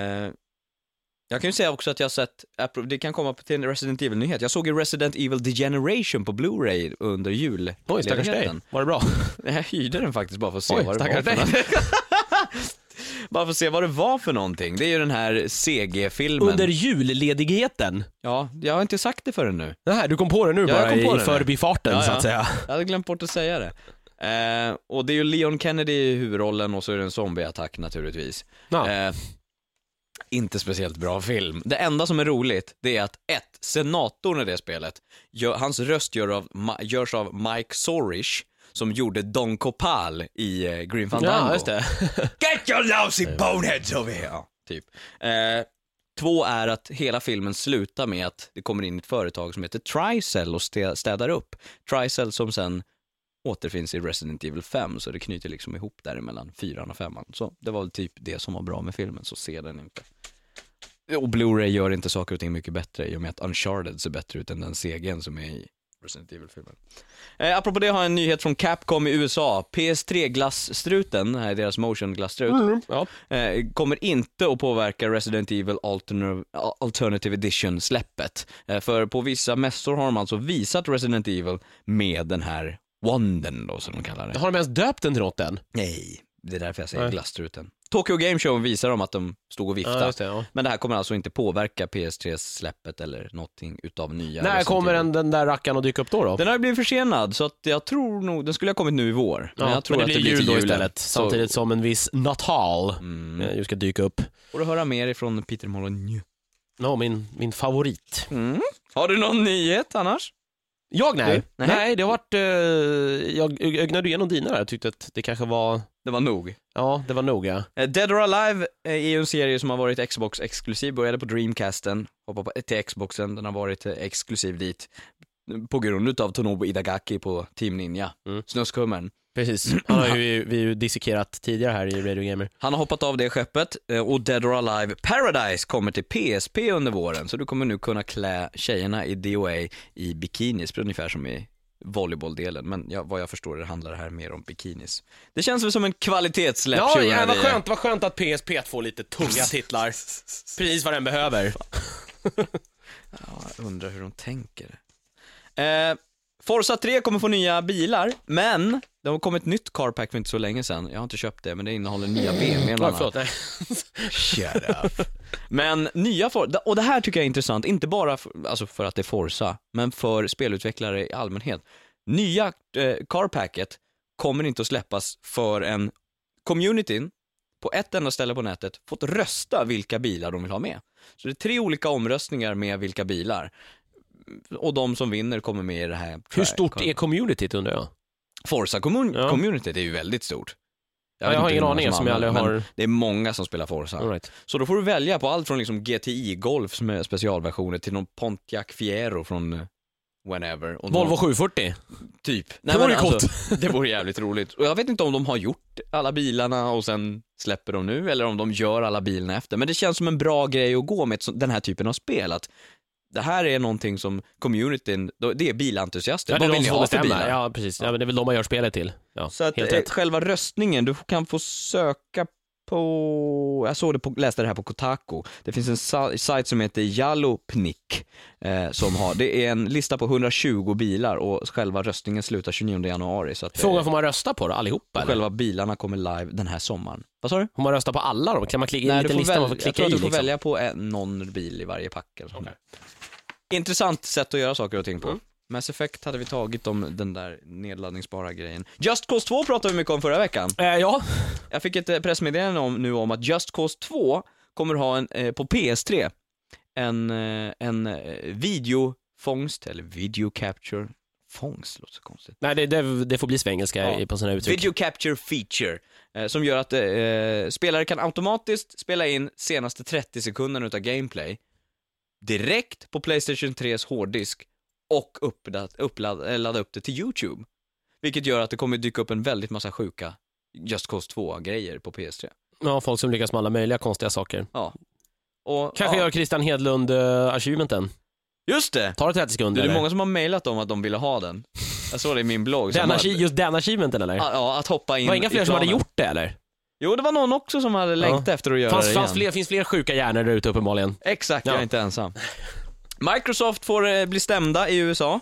jag kan ju säga också att jag har sett, det kan komma till en Resident Evil-nyhet. Jag såg ju Resident Evil Degeneration på Blu-ray under jul. Oj, stackars dig. Var det bra? Jag hyrde den faktiskt bara för att se Oj, vad det var för. Bara för att se vad det var för någonting. Det är ju den här CG-filmen. Under julledigheten. Ja, jag har inte sagt det förrän nu. Här, du kom på det nu Ja, jag bara kom på i det nu. förbifarten Ja, så ja. att säga. Jag hade glömt bort att säga det. Eh, och det är ju Leon Kennedy i huvudrollen och så är det en zombieattack naturligtvis. Ja. Eh, inte speciellt bra film. Det enda som är roligt, det är att ett, senatorn i det spelet, gör, hans röst gör av, Ma- görs av Mike Sorish, som gjorde Don Copal i eh, Green Fandango. ja, just det. Get your lousy boneheads over here! Typ. Eh, två är att hela filmen slutar med att det kommer in ett företag som heter Tricell och stä- städar upp. Tricell som sen återfinns i Resident Evil 5, så det knyter liksom ihop däremellan fyran och femman. Så det var väl typ det som var bra med filmen, så se den inte. Och Blu-ray gör inte saker och ting mycket bättre i och med att Uncharted ser bättre ut än den CG'n som är i Resident Evil-filmen. Eh, apropå det har jag en nyhet från Capcom i USA. PS3-glasstruten, det här är deras motion-glasstrut, Mm. Ja. eh, kommer inte att påverka Resident Evil Alternative, Alternative Edition-släppet. Eh, för på vissa mässor har de alltså visat Resident Evil med den här wanden då, som de kallar det. Har de ens döpt den till något än? Nej, det är därför jag säger Nej. glasstruten. Tokyo Game Show visar de att de stod och viftade. Ja, det, ja. Men det här kommer alltså inte påverka PS3-släppet eller någonting utav nya När kommer den, den där rackaren att dyka upp då? då? Den har blivit försenad, så att jag tror nog, den skulle ha kommit nu i vår. Men ja, jag tror men att det det blir blir jul istället, Så- samtidigt som en viss Natal Mm. eh, ju ska dyka upp. Får du höra mer ifrån Peter Molyneux. No, min, min favorit. Mm. Har du någon nyhet annars? Jag nej. Nej. Nej. det har varit, eh, jag ögnade igenom dina där, jag tyckte att det kanske var, Det var nog. ja det var noga. Eh, Dead or Alive eh, är ju en serie som har varit Xbox-exklusiv, började på Dreamcasten, hoppade på, till Xboxen, den har varit eh, exklusiv dit. På grund av Tonobu Idagaki på Team Ninja, Mm. snuskummen. Precis, han har ju, vi ju dissekerat tidigare här i Radio Gamer. Han har hoppat av det skeppet eh, och Dead or Alive Paradise kommer till PSP under våren, så du kommer nu kunna klä tjejerna i DOA i bikinis, ungefär som i volleybolldelen, men ja, vad jag förstår det handlar det här mer om bikinis. Det känns väl som en kvalitetssläpp Ja, 2009. ja vad skönt, vad skönt att PSP får lite tunga titlar. Precis vad den behöver. Ja, jag undrar hur de tänker. Eh, Forza 3 kommer få nya bilar, men det har kommit ett nytt carpack för inte så länge sedan. Jag har inte köpt det, men det innehåller nya BMW bland Ja, annat. förlåt, nej. Shut up. Men nya Forza, och det här tycker jag är intressant, inte bara för, alltså för att det är Forza, men för spelutvecklare i allmänhet. Nya eh, carpacket kommer inte att släppas för en communityn på ett enda ställe på nätet fått rösta vilka bilar de vill ha med. Så det är tre olika omröstningar med vilka bilar. Och de som vinner kommer med i det här. Hur stort är communityt undrar jag? Forza commun- Ja. communityt är ju väldigt stort. Jag, jag har ingen aning eftersom jag aldrig har... men Det är många som spelar Forza. Right. Så då får du välja på allt från liksom GTI Golf som är specialversioner till någon Pontiac Fiero från eh, whenever. Och Volvo någon, 740. Typ. Det vore alltså, det vore jävligt roligt. Och jag vet inte om de har gjort alla bilarna och sen släpper de nu eller om de gör alla bilarna efter. Men det känns som en bra grej att gå med den här typen av spel. Att det här är någonting som communityn, då- det är bilentusiaster. Ja, det är Vad de vill ni som ha för bilar? Ja, precis. Ja, men det är väl de man gör spelet till. Ja, Så att helt eh, rätt. själva röstningen, du kan få söka på, jag såg det på, läste det här på Kotaku. Det finns en sa- sajt som heter Jalopnik eh, som har, det är en lista på 120 bilar och själva röstningen slutar 29 januari. Så att eh, Frågan, får man rösta på det allihopa? Eller? själva bilarna kommer live den här sommaren. Vad sa du? Får man rösta på alla då? Kan man klicka in Nej, en liten får lista man får jag klicka tror i? att du får liksom? välja på en, någon bil i varje pack. Eller sånt där. Intressant sätt att göra saker och ting på. Mm. Mass Effect hade vi tagit om den där nedladdningsbara grejen. Just Cause 2 pratade vi mycket om förra veckan. Eh, ja, Jag fick ett eh, pressmeddelande om, nu om att Just Cause 2 kommer ha en, eh, på PS3, en, eh, en videofångst, eller video capture, fångst låter så konstigt. nej det, det, det får bli svengelska Ja. på sådana uttryck. Video capture feature, eh, som gör att eh, spelare kan automatiskt spela in senaste 30 sekunderna utav gameplay direkt på Playstation 3s hårddisk och uppladda, uppladda, eh, ladda upp det till YouTube. Vilket gör att det kommer dyka upp en väldigt massa sjuka Just Cause 2-grejer på PS3. Ja, folk som lyckas med alla möjliga konstiga saker. Ja. Och, Kanske ja. gör Christian Hedlund uh, achievementen. Just det! Tar det 30 Du, sekunder? det är eller? många som har mejlat om att de ville ha den. Jag såg det i min blogg. den achi- just den achievementen eller? Ja, ja, att hoppa in var det inga fler som hade gjort det eller? Jo, det var någon också som hade längtat efter att göra Fanns, det fanns igen. fler, finns fler sjuka hjärnor där ute uppenbarligen. Exakt, jag Ja. är inte ensam. Microsoft får eh, bli stämda i USA.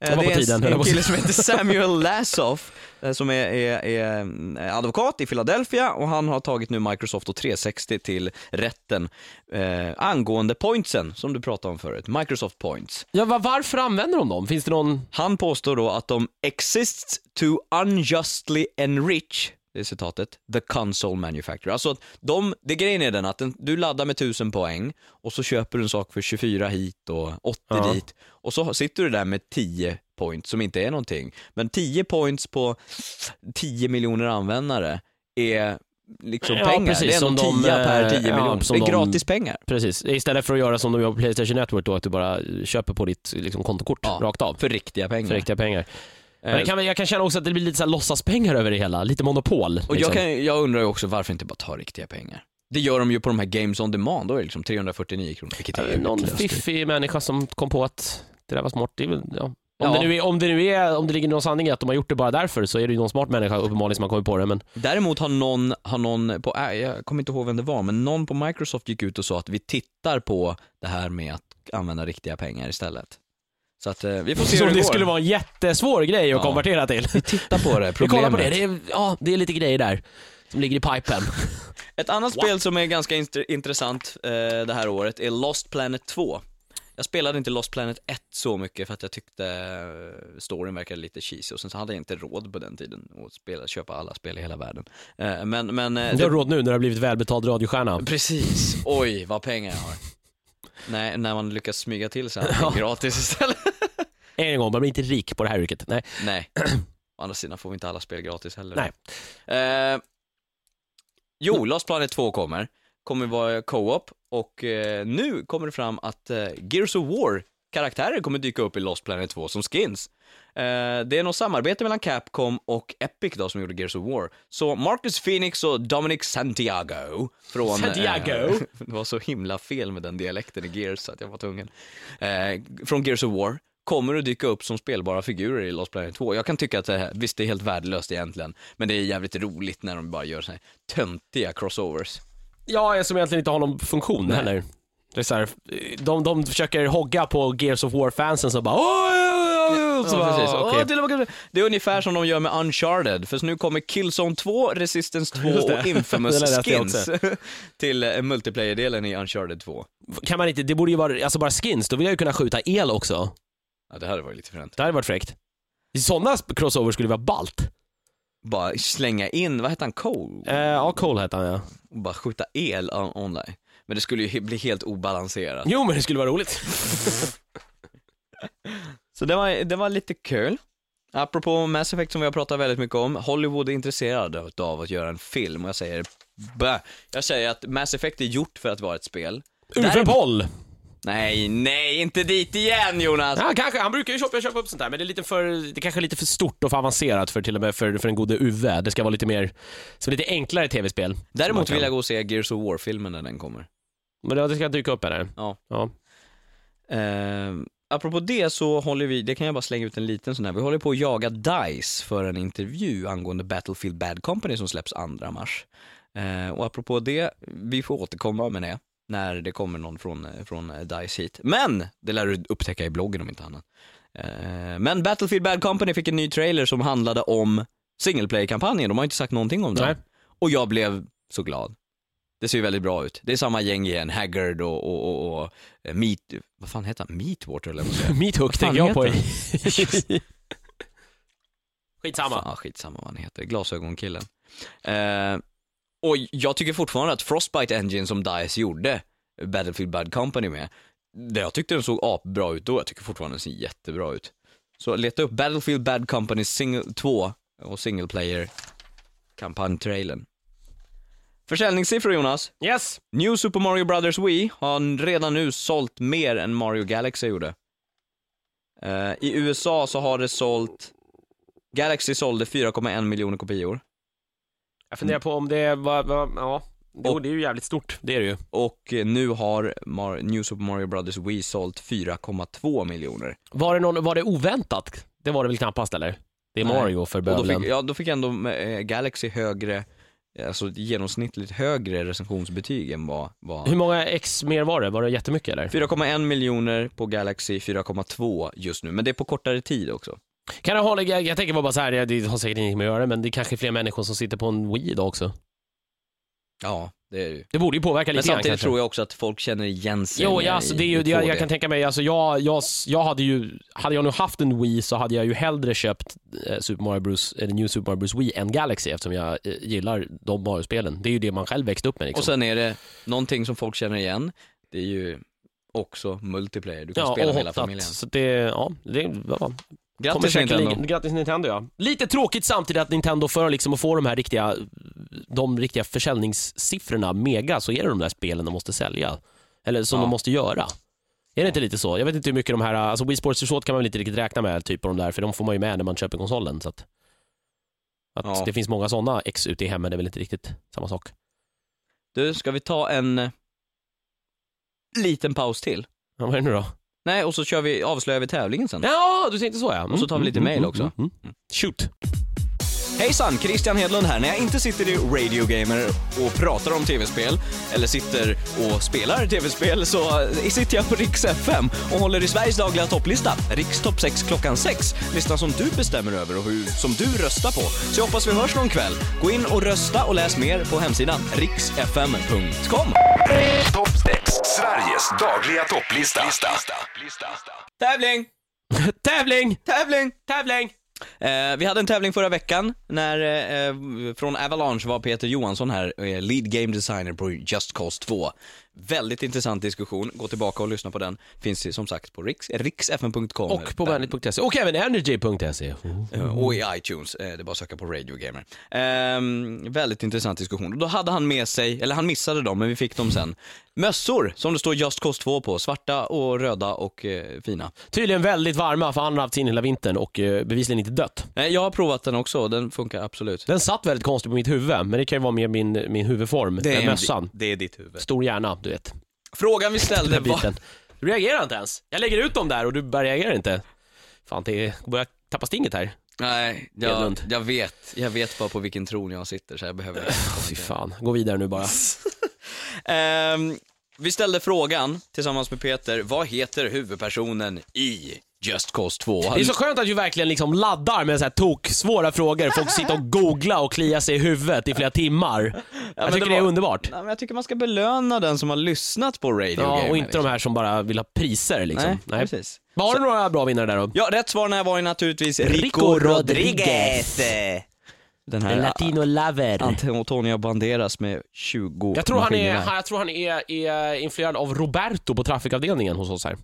Eh, Det var på är en- tiden, höll jag en på att kille som heter Samuel Lassoff, eh, som är, är, är eh, advokat i Philadelphia och han har tagit nu Microsoft och 360 till rätten eh, angående pointsen, som du pratade om förut, Microsoft Points. Ja, va- varför använder de dem? Finns det någon... Han påstår då att de exists to unjustly enrich, citatet, the console manufacturer. Alltså att de, det grejen är den att den, du laddar med 1000 poäng och så köper du en sak för 24 hit och 80 Ja. dit och så sitter du där med 10 points som inte är någonting. Men 10 points på 10 miljoner användare är liksom Ja, pengar. precis, det är ändå de, 10 per eh, 10 ja, miljoner. det är de- gratis pengar. Precis, istället för att göra som de gör på Playstation Network då, att du bara köper på ditt liksom, kontokort Ja, rakt av. För riktiga pengar. För riktiga pengar. Men Eh, det kan, jag kan känna också att det blir lite så här låtsaspengar över det hela, lite monopol. Och liksom. jag, kan, jag undrar ju också varför inte bara ta riktiga pengar? Det gör de ju på de här Games on Demand, då är det liksom 349 kronor, vilket är Eh, Någon fiffig människa som kom på att det där var smart. Det väl, ja. Om, Ja. det nu är, om det nu är, om det ligger någon sanning i att de har gjort det bara därför så är det ju någon smart människa uppenbarligen som har kommit på det. Men Däremot har någon, har någon på, äh, jag kommer inte ihåg vem det var, men någon på Microsoft gick ut och sa att vi tittar på det här med att använda riktiga pengar istället. Så att eh, vi får se så hur det, det går. skulle vara en jättesvår grej att Ja. konvertera till. Vi tittar på det, Vi problemet. kollar på det, det är, ja, det är lite grejer där som ligger i pipen. Ett annat spel som är ganska int- intressant eh, det här året är Lost Planet 2. Jag spelade inte Lost Planet 1 så mycket för att jag tyckte eh, storyn verkade lite cheesy och sen så hade jag inte råd på den tiden att spela, köpa alla spel i hela världen. Eh, men, men... Du har råd nu när du har blivit välbetald radiostjärna. Precis, oj vad pengar jag har. Nej, när man lyckas smyga till sig allting gratis istället. En gång, man blir inte rik på det här yrket. Nej. Nej, å andra sidan får vi inte alla spel gratis heller. Nej. Eh, jo, Lost Planet 2 kommer. Kommer vara co-op och eh, nu kommer det fram att eh, Gears of War karaktärer kommer dyka upp i Lost Planet 2 som skins. Eh, det är något samarbete mellan Capcom och Epic då som gjorde Gears of War. Så Marcus Phoenix och Dominic Santiago från... Santiago? Eh, det var så himla fel med den dialekten i Gears så att jag var tvungen. Eh, från Gears of War kommer att dyka upp som spelbara figurer i Lost Planet 2. Jag kan tycka att det här, visst det är helt värdelöst egentligen, men det är jävligt roligt när de bara gör så här töntiga crossovers. Ja, som egentligen inte har någon funktion Nej. heller. Det är så här, de, de försöker hogga på Gears of War-fansen som bara "Åh, ja, ja, ja", så Ja, bara, precis. "Okej." Åh, till och med- Det är ungefär som de gör med Uncharted, för nu kommer Killzone 2, Resistance 2 Just det. och Infamous skins till eh, multiplayer-delen i Uncharted 2. Kan man inte, det borde ju vara, alltså bara skins, då vill jag ju kunna skjuta el också. Ja, det hade varit lite fränt. Det hade varit fräckt. Sådana crossovers skulle vara ballt. Bara slänga in, vad heter han, Cole? Eh, ja, Cole hette han ja. Och bara skjuta el on- online. Men det skulle ju bli helt obalanserat. Jo men det skulle vara roligt. Så det var, det var lite kul. Apropå Mass Effect som vi har pratat väldigt mycket om, Hollywood är intresserad av att göra en film och jag säger bä. Jag säger att Mass Effect är gjort för att vara ett spel. Däremot- Boll! Nej, nej, inte dit igen Jonas! Ja, kanske. Han brukar ju köpa, köpa upp sånt där, men det är lite för, det kanske är lite för stort och för avancerat för till och med för, för en gode Uwe. Det ska vara lite mer, så lite enklare tv-spel. Däremot Som vill jag gå och se Gears of War-filmen när den kommer. Men det, det ska dyka upp eller? Ja. Ja. Eh, apropå det så håller vi, det kan jag bara slänga ut en liten sån här, vi håller på att jaga DICE för en intervju angående Battlefield Bad Company som släpps 2 mars. Eh, och apropå det, vi får återkomma med det när det kommer någon från, eh, från eh, DICE hit. Men, det lär du upptäcka i bloggen om inte annat. Eh, men Battlefield Bad Company fick en ny trailer som handlade om single player-kampanjen, de har inte sagt någonting om den. Nej. Och jag blev så glad. Det ser ju väldigt bra ut. Det är samma gäng igen, Haggard och, och, och, och eh, Meat, vad fan heter han? Meatwater eller vad säger Meat Hook fan tänker jag på. Skitsamma. Fan, skitsamma vad han heter, glasögonkillen. Eh, och jag tycker fortfarande att Frostbite Engine som DICE gjorde Battlefield Bad Company med, det jag tyckte den såg apbra ut då, jag tycker fortfarande den ser jättebra ut. Så leta upp Battlefield Bad Company single, 2 och single player kampanjtrailern. Försäljningssiffror Jonas. Yes! New Super Mario Brothers Wii har redan nu sålt mer än Mario Galaxy gjorde. Eh, I USA så har det sålt, Galaxy sålde 4,1 miljoner kopior Jag funderar på om det var, var ja. Jo, Och- det är ju jävligt stort. Det är det ju. och eh, nu har Mar- New Super Mario Brothers Wii sålt 4,2 miljoner. Var det, någon, var det oväntat? Det var det väl knappast eller? Det är Nej. Mario för Och då bövelen. fick, ja, då fick ändå eh, Galaxy högre, alltså genomsnittligt högre recensionsbetyg än vad, vad Hur många X mer var det? Var det jättemycket eller? 4,1 miljoner på Galaxy, 4,2 just nu, men det är på kortare tid också. Kan jag hålla, jag, jag tänker bara så här, det har säkert inget med att göra men det är kanske fler människor som sitter på en Wii idag också. Ja, det är ju. Det borde ju påverka Men lite grann samtidigt kanske. tror jag också att folk känner igen sig Jo, ja, alltså, det är ju, det, jag, 2D. jag kan tänka mig, alltså jag, jag, jag hade ju, hade jag nu haft en Wii så hade jag ju hellre köpt eh, Super Mario Bros, eller New Super Mario Bros Wii än Galaxy eftersom jag eh, gillar de Mario-spelen. Det är ju det man själv växte upp med liksom. Och sen är det någonting som folk känner igen, det är ju också multiplayer, du kan ja, spela med hela familjen. Så det, ja, det ja, Grattis Nintendo! Grattis Nintendo ja. Lite tråkigt samtidigt att Nintendo för liksom att få de här riktiga, de riktiga försäljningssiffrorna mega så är det de där spelen de måste sälja. Eller som Ja. de måste göra. Är det inte lite så? Jag vet inte hur mycket de här, alltså Wii Sports Resort kan man väl inte riktigt räkna med typ på de där, för de får man ju med när man köper konsolen. Så att, att Ja. det finns många sådana X ute i hemmen, det är väl inte riktigt samma sak. Du, ska vi ta en eh, liten paus till? Ja, vad är det nu då? Nej, och så kör vi, avslöjar vi tävlingen sen. Ja, du tänkte så ja. Mm, Och så tar vi lite mm, mail mm, också. mm, mm. Shoot. Hejsan, Christian Hedlund här. När jag inte sitter i Radio Gamer och pratar om tv-spel, eller sitter och spelar tv-spel, så eh, sitter jag på Rix FM och håller i Sveriges dagliga topplista, Rix topp 6 klockan 6. Listan som du bestämmer över och hur, som du röstar på. Så jag hoppas vi hörs någon kväll. Gå in och rösta och läs mer på hemsidan riksfm.com. Topp 6. Sveriges dagliga topplista. Tävling! Tävling! Tävling! Tävling! Eh, vi hade en tävling förra veckan när eh, från Avalanche var Peter Johansson här, eh, lead game designer på Just Cause 2. Väldigt intressant diskussion, gå tillbaka och lyssna på den. Finns ju som sagt på riks, riksfn.com. Och på bandit.se och även energy.se. Eh, Och i iTunes, eh, det är bara att söka på Radio Gamer. Ehm, väldigt intressant diskussion. Och då hade han med sig, eller han missade dem, men vi fick dem sen. Mössor som det står Just Cause 2 på, svarta och röda och eh, fina. Tydligen väldigt varma för han har haft sin hela vintern och eh, bevisligen inte dött. Nej, jag har provat den också och den funkar absolut. Den satt väldigt konstigt på mitt huvud, men det kan ju vara med min, min huvudform, den mössan. Det är ditt huvud. Stor hjärna, du vet. Frågan vi ställde Den var... biten. Du reagerar inte ens. Jag lägger ut dem där och du bara reagerar inte. Fan, det börjar tappa stinget här. Nej, jag, jag vet. Jag vet bara på vilken tron jag sitter så jag behöver Fy fan, gå vidare nu bara. Ehm, vi ställde frågan tillsammans med Peter, vad heter huvudpersonen i Just Cause 2? Det är så skönt att du verkligen liksom laddar med så här tok svåra frågor. Folk sitter och googlar och kliar sig i huvudet i flera timmar. jag tycker det det är var- underbart. Nej, men jag tycker man ska belöna den som har lyssnat på Radio Ja, och inte de liksom. här som bara vill ha priser liksom. Nej, precis. Var det några bra vinnare där då? Ja, rätt svar var ju naturligtvis Rico Rodriguez. Den här Latino lover. Antonio Banderas med 20 Jag tror han är, maskingevär. jag tror han är, är influerad av Roberto på trafikavdelningen hos oss här.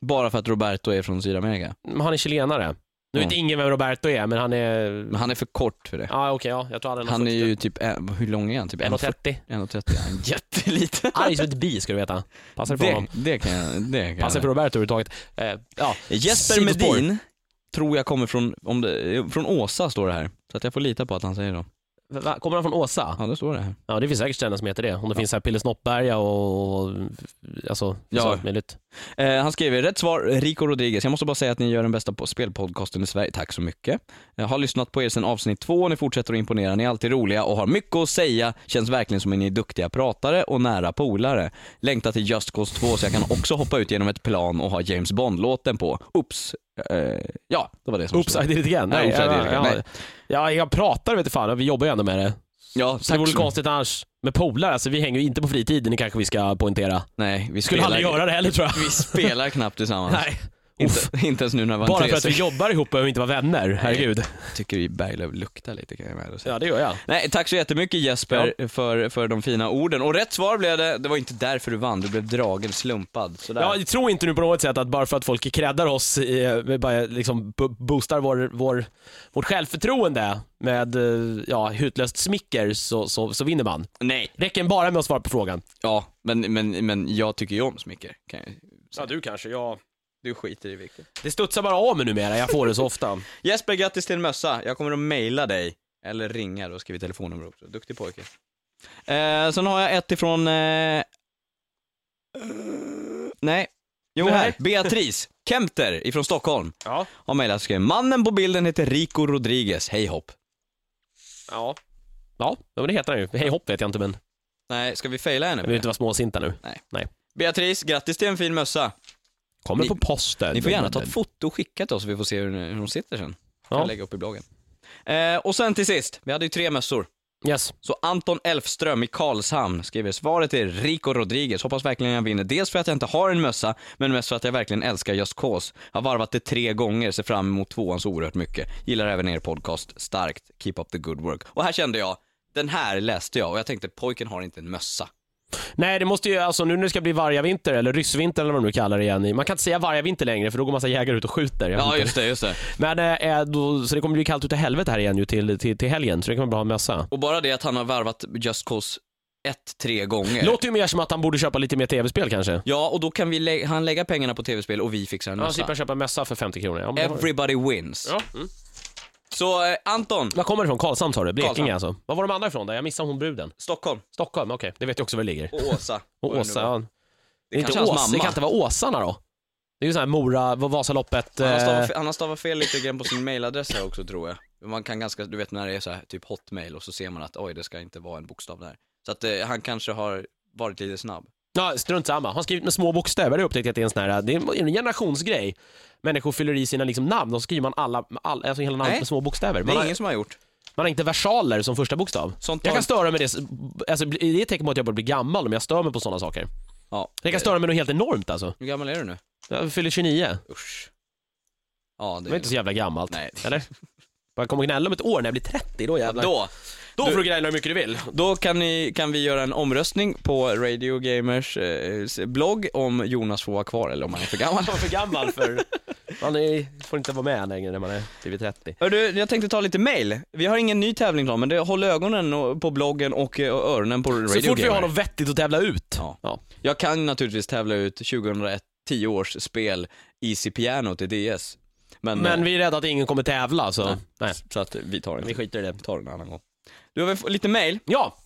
Bara för att Roberto är från Sydamerika. Men Han är chilenare. Nu vet Ja. ingen vem Roberto är, men han är... Men han är för kort för det. Ja, okej, ja. Jag tror han är Han är ju typ, en- hur lång är han? Typ 1,40? 1,30. 1,30, han är jätteliten. Arg som ett bi ska du veta. Passar för Det, honom. det kan jag, det kan Passar jag. för Roberto överhuvudtaget. Eh, ja. Jesper Sidospår. Medin tror jag kommer från, om det, från Åsa står det här. Så att jag får lita på att han säger då. Va, kommer han från Åsa? Ja, det står det här. Ja, det finns säkert ställen som heter det. Om det finns så här Pille Snoppberga och, och alltså, Ja. allt möjligt. Eh, han skriver, rätt svar, Rico Rodriguez. Jag måste bara säga att ni gör den bästa spelpodcasten i Sverige. Tack så mycket. Jag har lyssnat på er sedan avsnitt två och ni fortsätter att imponera. Ni är alltid roliga och har mycket att säga. Känns verkligen som att ni är duktiga pratare och nära polare. Längtar till Just Cause 2 så jag kan också hoppa ut genom ett plan och ha James Bond-låten på. Oops. Eh, ja, det var det som Oops, I did it again. Nej, Nej, I did it ja, jag pratar vet du fan, vi jobbar ju ändå med det. Ja, Så det vore konstigt annars. Med polare, alltså vi hänger ju inte på fritiden, det kanske vi ska poäntera. Nej, vi Skulle spelar, aldrig göra det heller tror jag. vi spelar knappt tillsammans. Nej. Uff. Inte, inte ens nu när var Bara för att vi jobbar ihop behöver vi inte vara vänner, herregud. tycker vi Berglöf luktar lite kan jag väl säga. Ja, det gör jag. Nej, tack så jättemycket Jesper för, för de fina orden. Och rätt svar blev det, det var inte därför du vann, du blev dragen, slumpad. Sådär. Jag tror inte nu på något sätt att bara för att folk creddar oss, eh, bara liksom bo- boostar vår, vår, vårt självförtroende med eh, ja, hutlöst smicker så, så, så vinner man. Nej. Räcker bara med att svara på frågan. Ja, men, men, men jag tycker ju om smicker. Kan jag... Ja, du kanske, ja. Du skiter i vilket. Det studsar bara av mig numera, jag får det så ofta. Jesper, grattis till en mössa. Jag kommer att mejla dig. Eller ringa, då skriver vi telefonnummer också. Duktig pojke. Eh, sen har jag ett ifrån... Eh... Nej. Jo, Nej. här. Beatrice Kempter ifrån Stockholm Ja. har mejlat skrivit Mannen på bilden heter Rico Rodriguez. Hej hopp. Ja. Ja, men det heter han ju. Hej hopp vet jag inte, men Nej, ska vi faila henne? jag vill inte vara småsinta nu. Beatrice, grattis till en fin mössa. Kommer Ni- på posten. Ni får gärna ta ett foto och skicka till oss så vi får se hur, hur hon sitter sen. Kan Ja. lägga upp i bloggen. Eh, och sen till sist, vi hade ju tre mössor. Yes. Så Anton Elfström i Karlshamn skriver svaret är Rico Rodriguez. Hoppas verkligen jag vinner. Dels för att jag inte har en mössa, men mest för att jag verkligen älskar Just Cause. Jag har varvat det tre gånger, ser fram emot tvåan så oerhört mycket. Gillar även er podcast. Starkt. Keep up the good work. Och här kände jag, den här läste jag och jag tänkte pojken har inte en mössa. Nej, det måste ju, alltså nu när det ska bli vargavinter eller ryssvinter eller vad man nu kallar det igen. Man kan inte säga vargavinter längre för då går massa jägare ut och skjuter. Ja, just det, just det. Men eh, då, så det kommer bli kallt utav helvete här igen ju till, till, till helgen, så det kan man bra ha en mössa. Och bara det att han har varvat Just Cause 1 tre gånger. Låter ju mer som att han borde köpa lite mer tv-spel kanske. Ja, och då kan vi lä- han lägga pengarna på tv-spel och vi fixar en mössa. slipper köpa en mössa för 50 kronor. Ja, Everybody wins. ja. Mm. Så eh, Anton, Var kommer det ifrån? Karlshamn sa du? Blekinge Karlshamn. alltså. Var var de andra ifrån där? Jag missade hon bruden. Stockholm Stockholm, okej. Det vet jag också var det ligger. och Åsa. Och Vad det nu Åsa, var. ja. Det är inte kanske hans Ås, det mamma. kan inte vara Åsarna då? Det är ju sån här Mora, Vasaloppet. Han har, Eh, stavat, han har stavat fel lite grann på sin mailadress här också tror jag. Man kan ganska, du vet när det är så här, typ hotmail och så ser man att oj det ska inte vara en bokstav där. Så att eh, han kanske har varit lite snabb. Ja, strunt samma. Han har skrivit med små bokstäver. Det har jag upptäckt att det är en sån här, det är en generationsgrej. Människor fyller i sina liksom namn och så skriver man alla, all, alltså hela namnet Nej. med små bokstäver. Det Man är har, ingen som har gjort. man har inte versaler som första bokstav. Sånt Jag tar- kan störa mig det, alltså det är ett tecken på att jag börjar bli gammal om jag stör mig på sådana saker. Ja. Jag kan störa mig något helt enormt alltså. Hur gammal är du nu? Jag fyller 29. Usch. Ja, det Det var inte så jävla gammalt. Nej. Eller? Jag kommer gnälla om ett år när jag blir 30, då jävlar. Då. Då får du gräla hur mycket du vill. Då kan, ni, kan vi göra en omröstning på Radio Gamers eh, blogg om Jonas får vara kvar eller om han är för gammal. Man är för gammal för... Man är, får inte vara med längre när man är blivit 30. Hör du, jag tänkte ta lite mail. Vi har ingen ny tävling klar, men det, håll ögonen och- på bloggen och eh, och öronen på Radio Så fort vi Gamer. har något vettigt att tävla ut. Ja. Ja. Jag kan naturligtvis tävla ut 2001, 10 års spel Easy Piano till DS. Men, Men eh, vi är rädda att ingen kommer tävla så... Nej. Nej. så att vi tar den. Vi skiter i det. Vi tar den en annan gång. Du har väl lite mail? Ja,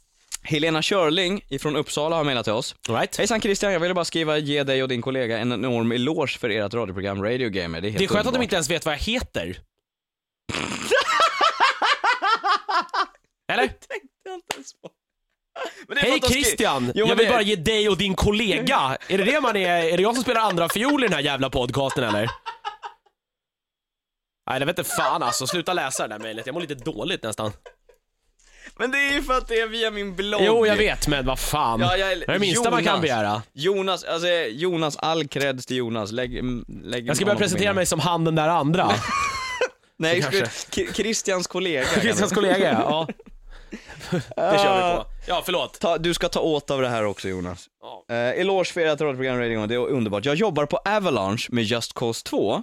Helena Körling ifrån Uppsala har mejlat till oss. alright. Hejsan Christian, jag ville bara skriva ge dig och din kollega en enorm eloge för ert radioprogram Radio Gamer. Det är helt Det är skönt att de inte ens vet vad jag heter. Eller? Det är för Hej att de skri- Christian! Jo, jag vill det- bara ge dig och din kollega. Är det det man är? Är det jag som spelar andra fiol i den här jävla podcasten eller? Nej, det vet inte fan alltså. Sluta läsa det där mejlet. Jag mår lite dåligt nästan. Men det är ju för att det är via min blogg. Jo, jag vet, men vad fan. Ja, jag- det är det minsta man kan Jonas. begära. Jonas, alltså Jonas, all creds till Jonas. Lägg, mm, lägg Jag ska börja presentera mig som han den där andra. Nej, skulle, Christians kollega. Christians kollega, ja. Det kör vi på. Ja, förlåt. Ta, du ska ta åt av det här också Jonas. Ja. Eh, eloge för ert radioprogram Radio det är underbart. Jag jobbar på Avalanche med Just Cause 2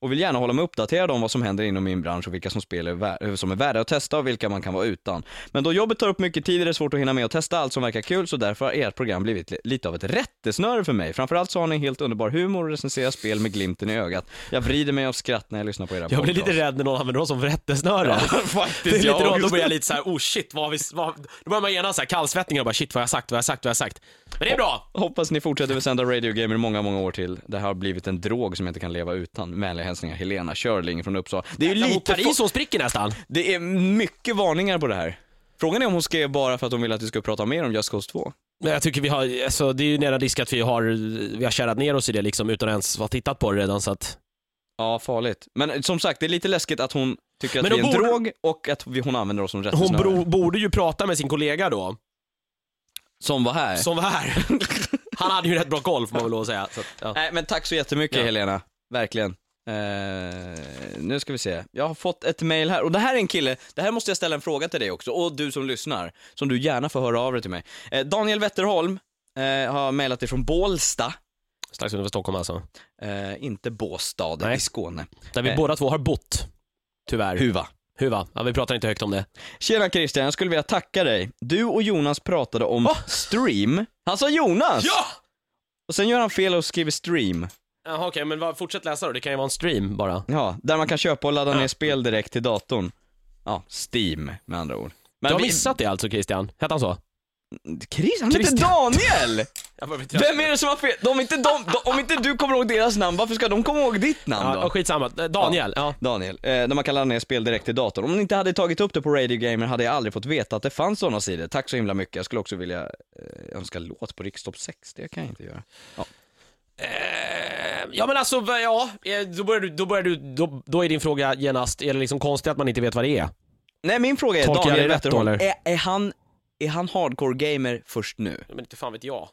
och vill gärna hålla mig uppdaterad om vad som händer inom min bransch och vilka som spel är, vär- som är värda att testa och vilka man kan vara utan. Men då jobbet tar upp mycket tid är det svårt att hinna med och testa allt som verkar kul, så därför har ert program blivit li- lite av ett rättesnöre för mig. Framförallt så har ni helt underbar humor och recenserar spel med glimten i ögat. Jag vrider mig av skratt när jag lyssnar på era Jag blir lite rädd när någon använder oss som rättesnöre. faktiskt, Det är lite jag då, också. då börjar jag lite såhär, oh shit, vad har vi, vad, då börjar man gena såhär kallsvettningar och bara shit vad har jag sagt, vad har jag sagt, vad har jag sagt. Men det är bra! Hoppas ni fortsätter att sända Radio Gamer i många, många år till. Det här har blivit en drog som jag inte kan leva utan. Vänliga hälsningar Helena Körling från Uppsala. Det är ju lite... så hon spricker nästan. Det är mycket varningar på det här. Frågan är om hon skrev bara för att hon vill att vi ska prata mer om Just Cause 2. Men jag tycker vi har, alltså, det är ju nära risk att vi har, vi har kärrat ner oss i det liksom utan att ens ha tittat på det redan så att Ja, farligt. Men som sagt, det är lite läskigt att hon tycker att vi är en borde- drog och att vi, hon använder oss som Hon rättesnöre. bro, borde ju prata med sin kollega då, Som var här. som var här. Han hade ju rätt bra koll får man väl lov att säga. Så att, ja. Nej, men tack så jättemycket Ja. Helena. Verkligen. Eh, nu ska vi se. Jag har fått ett mail här, och det här är en kille, det här måste jag ställa en fråga till dig också, och du som lyssnar, som du gärna får höra av dig till mig. Eh, Daniel Wetterholm eh, har mailat ifrån Bålsta, Strax utanför Stockholm alltså. inte Båstad Nej. i Skåne. Där vi båda två har bott. Tyvärr. Huva. Huva. Ja, vi pratar inte högt om det. Tjena Christian, jag skulle vilja tacka dig. Du och Jonas pratade om Va? stream. Han sa Jonas! Ja! Och sen gör han fel och skriver stream. Jaha okej, men vad, fortsätt läsa då. Det kan ju vara en stream bara. Ja, där man kan köpa och ladda ner Ja. spel direkt till datorn. Ja, Steam med andra ord. du har vi- missat det alltså Christian? Hette han så? Chris, han heter Christian. Daniel! Vem är det som har fel? De, inte de, de, om inte du kommer ihåg deras namn, varför ska de komma ihåg ditt namn Ja, då? skitsamma. Eh, Daniel, ja. Daniel, eh, där man kan ladda ner spel direkt till datorn. Om ni inte hade tagit upp det på Radio Gamer hade jag aldrig fått veta att det fanns sådana sidor. Tack så himla mycket. Jag skulle också vilja eh, önska låt på Rikstopp 6, det kan jag inte göra. Eh, ja men alltså, ja, eh, då börjar du, då börjar du, då, då är din fråga genast, är det liksom konstigt att man inte vet vad det är? Nej, min fråga är, Tolkar Daniel det rätt då, Wetterholm, eller? är, är, han, är han hardcore gamer först nu? Men inte fan vet jag.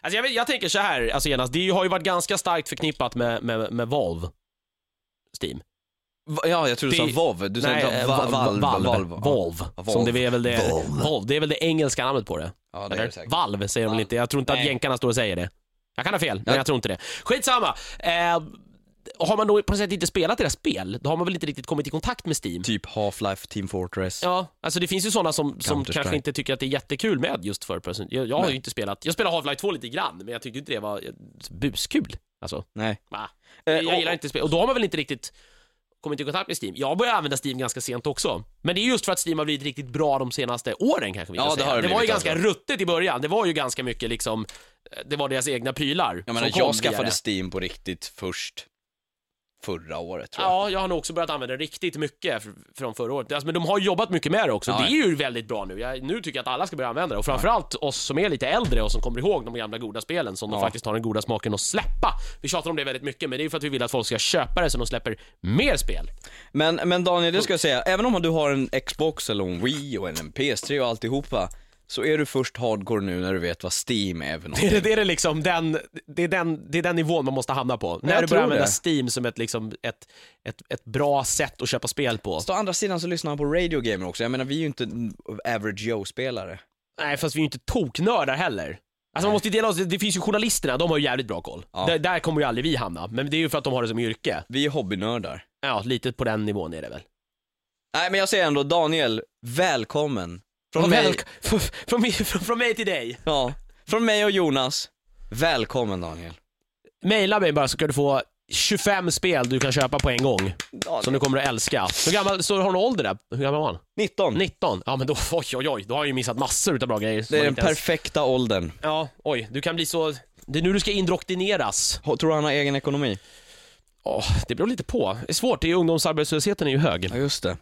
Alltså jag, vet, jag tänker så här, alltså genast, det har ju varit ganska starkt förknippat med, med, med Valve. Steam. Ja, jag tror du sa VOV. Du sa Nej, inte eh, va- va- Valve. Valve. Valve. Valve. Ja, Som det är väl det, Valve. Valve. Det är väl det engelska namnet på det. Ja, det är det säkert. Valve säger de väl inte, jag tror inte att jänkarna står och säger det. Jag kan ha fel, men Ja. jag tror inte det. Skitsamma. Eh, har man då på något sätt inte spelat deras spel, då har man väl inte riktigt kommit i kontakt med Steam. Typ Half-Life, Team Fortress. Ja, alltså det finns ju sådana som, som kanske inte tycker att det är jättekul med just för person. Jag, jag har Nej. ju inte spelat, jag spelade Half-Life 2 lite grann, men jag tyckte inte det var eh, buskul. Alltså, Nej. va? Eh, Jag gillar inte spel, och då har man väl inte riktigt kommit i kontakt med Steam. Jag började använda Steam ganska sent också. Men det är just för att Steam har blivit riktigt bra de senaste åren kanske vi Ja, kan det säga. det det var ju ganska alltså. ruttet i början. Det var ju ganska mycket liksom, eh, det var deras egna prylar. Jag menar, kom jag skaffade. Steam på riktigt först förra året tror jag. Ja, jag har nog också börjat använda det riktigt mycket fr- från förra året. Alltså, men de har jobbat mycket med det också. Ja, det är ju väldigt bra nu. Jag, nu tycker jag att alla ska börja använda det. Och framförallt oss som är lite äldre och som kommer ihåg de gamla goda spelen som de Ja. faktiskt har den goda smaken att släppa. Vi tjatar om det väldigt mycket, men det är ju för att vi vill att folk ska köpa det så de släpper mer spel. Men, men Daniel, det ska jag säga, även om du har en Xbox eller en Wii och en PS3 och alltihopa, så är du först hardcore nu när du vet vad Steam är för Det någonting. är, det är liksom den, det är den, det är den nivån man måste hamna på. När du börjar använda det. Steam som ett, liksom, ett, ett, ett bra sätt att köpa spel på. Fast å andra sidan så lyssnar han på Radio Gamer också, jag menar vi är ju inte average Joe-spelare. Nej, fast vi är ju inte toknördar heller. Alltså man måste ju dela oss, det finns ju journalisterna, de har ju jävligt bra koll. Ja. Där, där kommer ju aldrig vi hamna, men det är ju för att de har det som yrke. Vi är hobbynördar. Ja, lite på den nivån är det väl. Nej men jag säger ändå, Daniel, välkommen. Från, mig, från, från, från, mig till dig. ja, från mig och Jonas, välkommen Daniel. Maila mig bara så ska du få 25 spel du kan köpa på en gång, som du kommer att älska. Hur gammal, så har du ålder där? Hur gammal var han? 19. 19? Ja men då, oj oj oj, då har jag ju missat massor utav bra grejer. Det är den ens- perfekta åldern. Ja, oj, du kan bli så... Det är nu du ska indoktrineras. Tror du han har egen ekonomi? Åh, det beror lite på. Det är svårt, det är ungdomsarbetslösheten är ju hög. Ja just det.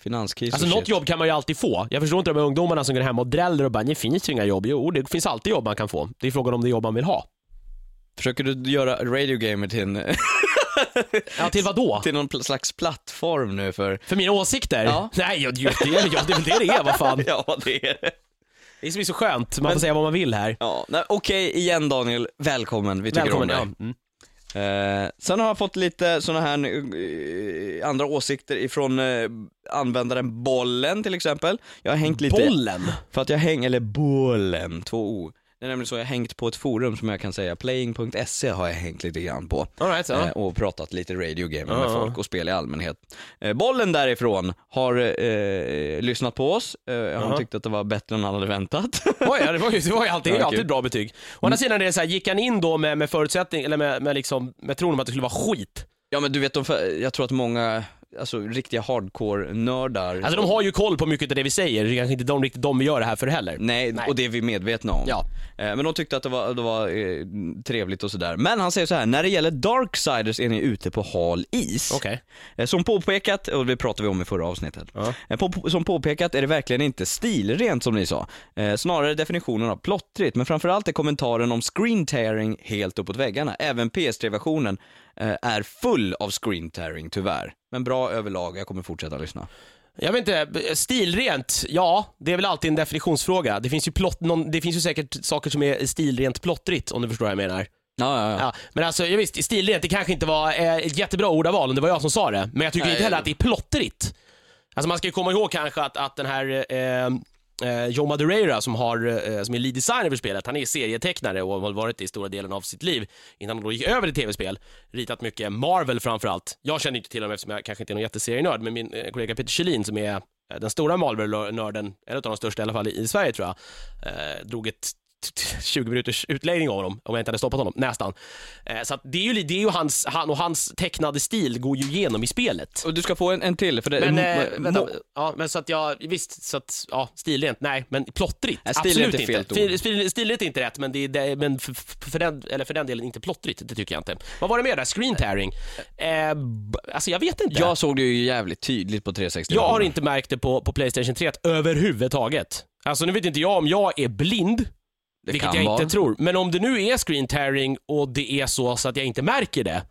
Finanskris Alltså något shit. jobb kan man ju alltid få. Jag förstår inte de här ungdomarna som går hem och dräller och bara, det finns ju inga jobb. Jo, det finns alltid jobb man kan få. Det är frågan om det jobb man vill ha. Försöker du göra Radio Gamer till en, Ja, till vad då? till någon pl- slags plattform nu för... För mina åsikter? Ja. Nej, jag, det, är, jag, det är väl det det är, vad fan. Ja det är det. Det är så skönt, man Men- får säga vad man vill här. Ja, okej igen Daniel, välkommen, vi tycker Välkommen. Ja. om dig. Mm. Eh, sen har jag fått lite sådana här eh, andra åsikter ifrån eh, användaren Bollen till exempel. Jag har hängt lite, Bollen? för att jag häng, eller Bollen, två O. Det är nämligen så jag har hängt på ett forum som jag kan säga, playing.se har jag hängt lite grann på. All right, Eh, ja. och pratat lite radio gamer Ja, med ja. folk och spel i allmänhet. Eh, bollen därifrån har eh, lyssnat på oss, eh, han tyckte att det var bättre än han hade väntat. Oj, ja, det var ju, det var ju alltid, alltid bra betyg. Å andra sidan är det så här, gick han in då med, med förutsättning, eller med, med, liksom, med tron om att det skulle vara skit? Ja men du vet, de, jag tror att många, alltså riktiga hardcore-nördar Alltså de har ju koll på mycket av det vi säger, det är kanske inte de, riktigt de vi gör det här för heller. Nej, Nej. och det är vi medvetna om. Ja. Eh, Men de tyckte att det var, det var eh, trevligt och sådär. Men han säger så här: när det gäller Darksiders är ni ute på hal is. Okej. Eh, Som påpekat, och det pratade vi om i förra avsnittet. Ja. På- Som påpekat är det verkligen inte stilrent som ni sa. Eh, Snarare definitionen av plottrigt, men framförallt är kommentaren om screen tearing helt uppåt väggarna. Även PS3-versionen eh, är full av screen tearing tyvärr. Men bra överlag, jag kommer fortsätta lyssna. Jag vet inte, stilrent, ja, det är väl alltid en definitionsfråga. Det finns ju, plott, någon, det finns ju säkert saker som är stilrent plottrigt, om du förstår vad jag menar. Ja, ja, ja. Ja, men alltså, ja, visst, stilrent, det kanske inte var eh, ett jättebra ordaval om det var jag som sa det, men jag tycker Nej. inte heller att det är plottrigt. Alltså man ska ju komma ihåg kanske att, att den här eh, eh, Joe Madureira som, har, eh, som är lead designer för spelet, han är serietecknare och har varit det i stora delen av sitt liv innan han då gick över till tv-spel. Ritat mycket Marvel framförallt. Jag känner inte till honom eftersom jag kanske inte är någon jätteserienörd, men min eh, kollega Peter Kjellin som är eh, den stora Marvel-nörden, en av de största i alla fall i, Sverige tror jag, eh, drog ett 20 minuters utläggning av honom, om jag inte hade stoppat honom, nästan. Eh, så att det är ju, det är ju hans, han och hans tecknade stil går ju igenom i spelet. Och du ska få en, en till, för det... Men, eh, vänta, ja, men så att jag, visst, så att, ja, stilrent, nej, men plottrigt, Nej, absolut är fel inte. Stil, stilrent är inte rätt, men, det, det, men för, för, den, eller för den delen inte plottrigt, det tycker jag inte. Vad var det mer där? Screen tearing? Eh, alltså jag vet inte. Jag såg det ju jävligt tydligt på 360 Jag har inte märkt det på, på Playstation 3 överhuvudtaget. Alltså nu vet inte jag om jag är blind, det vilket jag vara. inte tror. Men om det nu är screen tearing och det är så, så att jag inte märker det,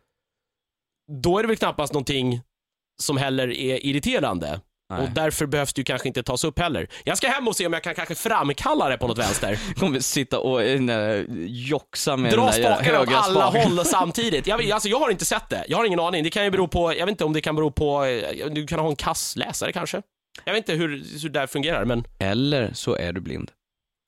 då är det väl knappast någonting som heller är irriterande. Nej. Och därför behövs det ju kanske inte tas upp heller. Jag ska hem och se om jag kan kanske framkalla det på något vänster. kommer sitta och äh, joxa med Dra spakarna åt alla spaken. håll samtidigt. Jag, alltså, jag har inte sett det. Jag har ingen aning. Det kan ju bero på, jag vet inte om det kan bero på, eh, du kan ha en kass läsare kanske. Jag vet inte hur, hur det där fungerar, men Eller så är du blind.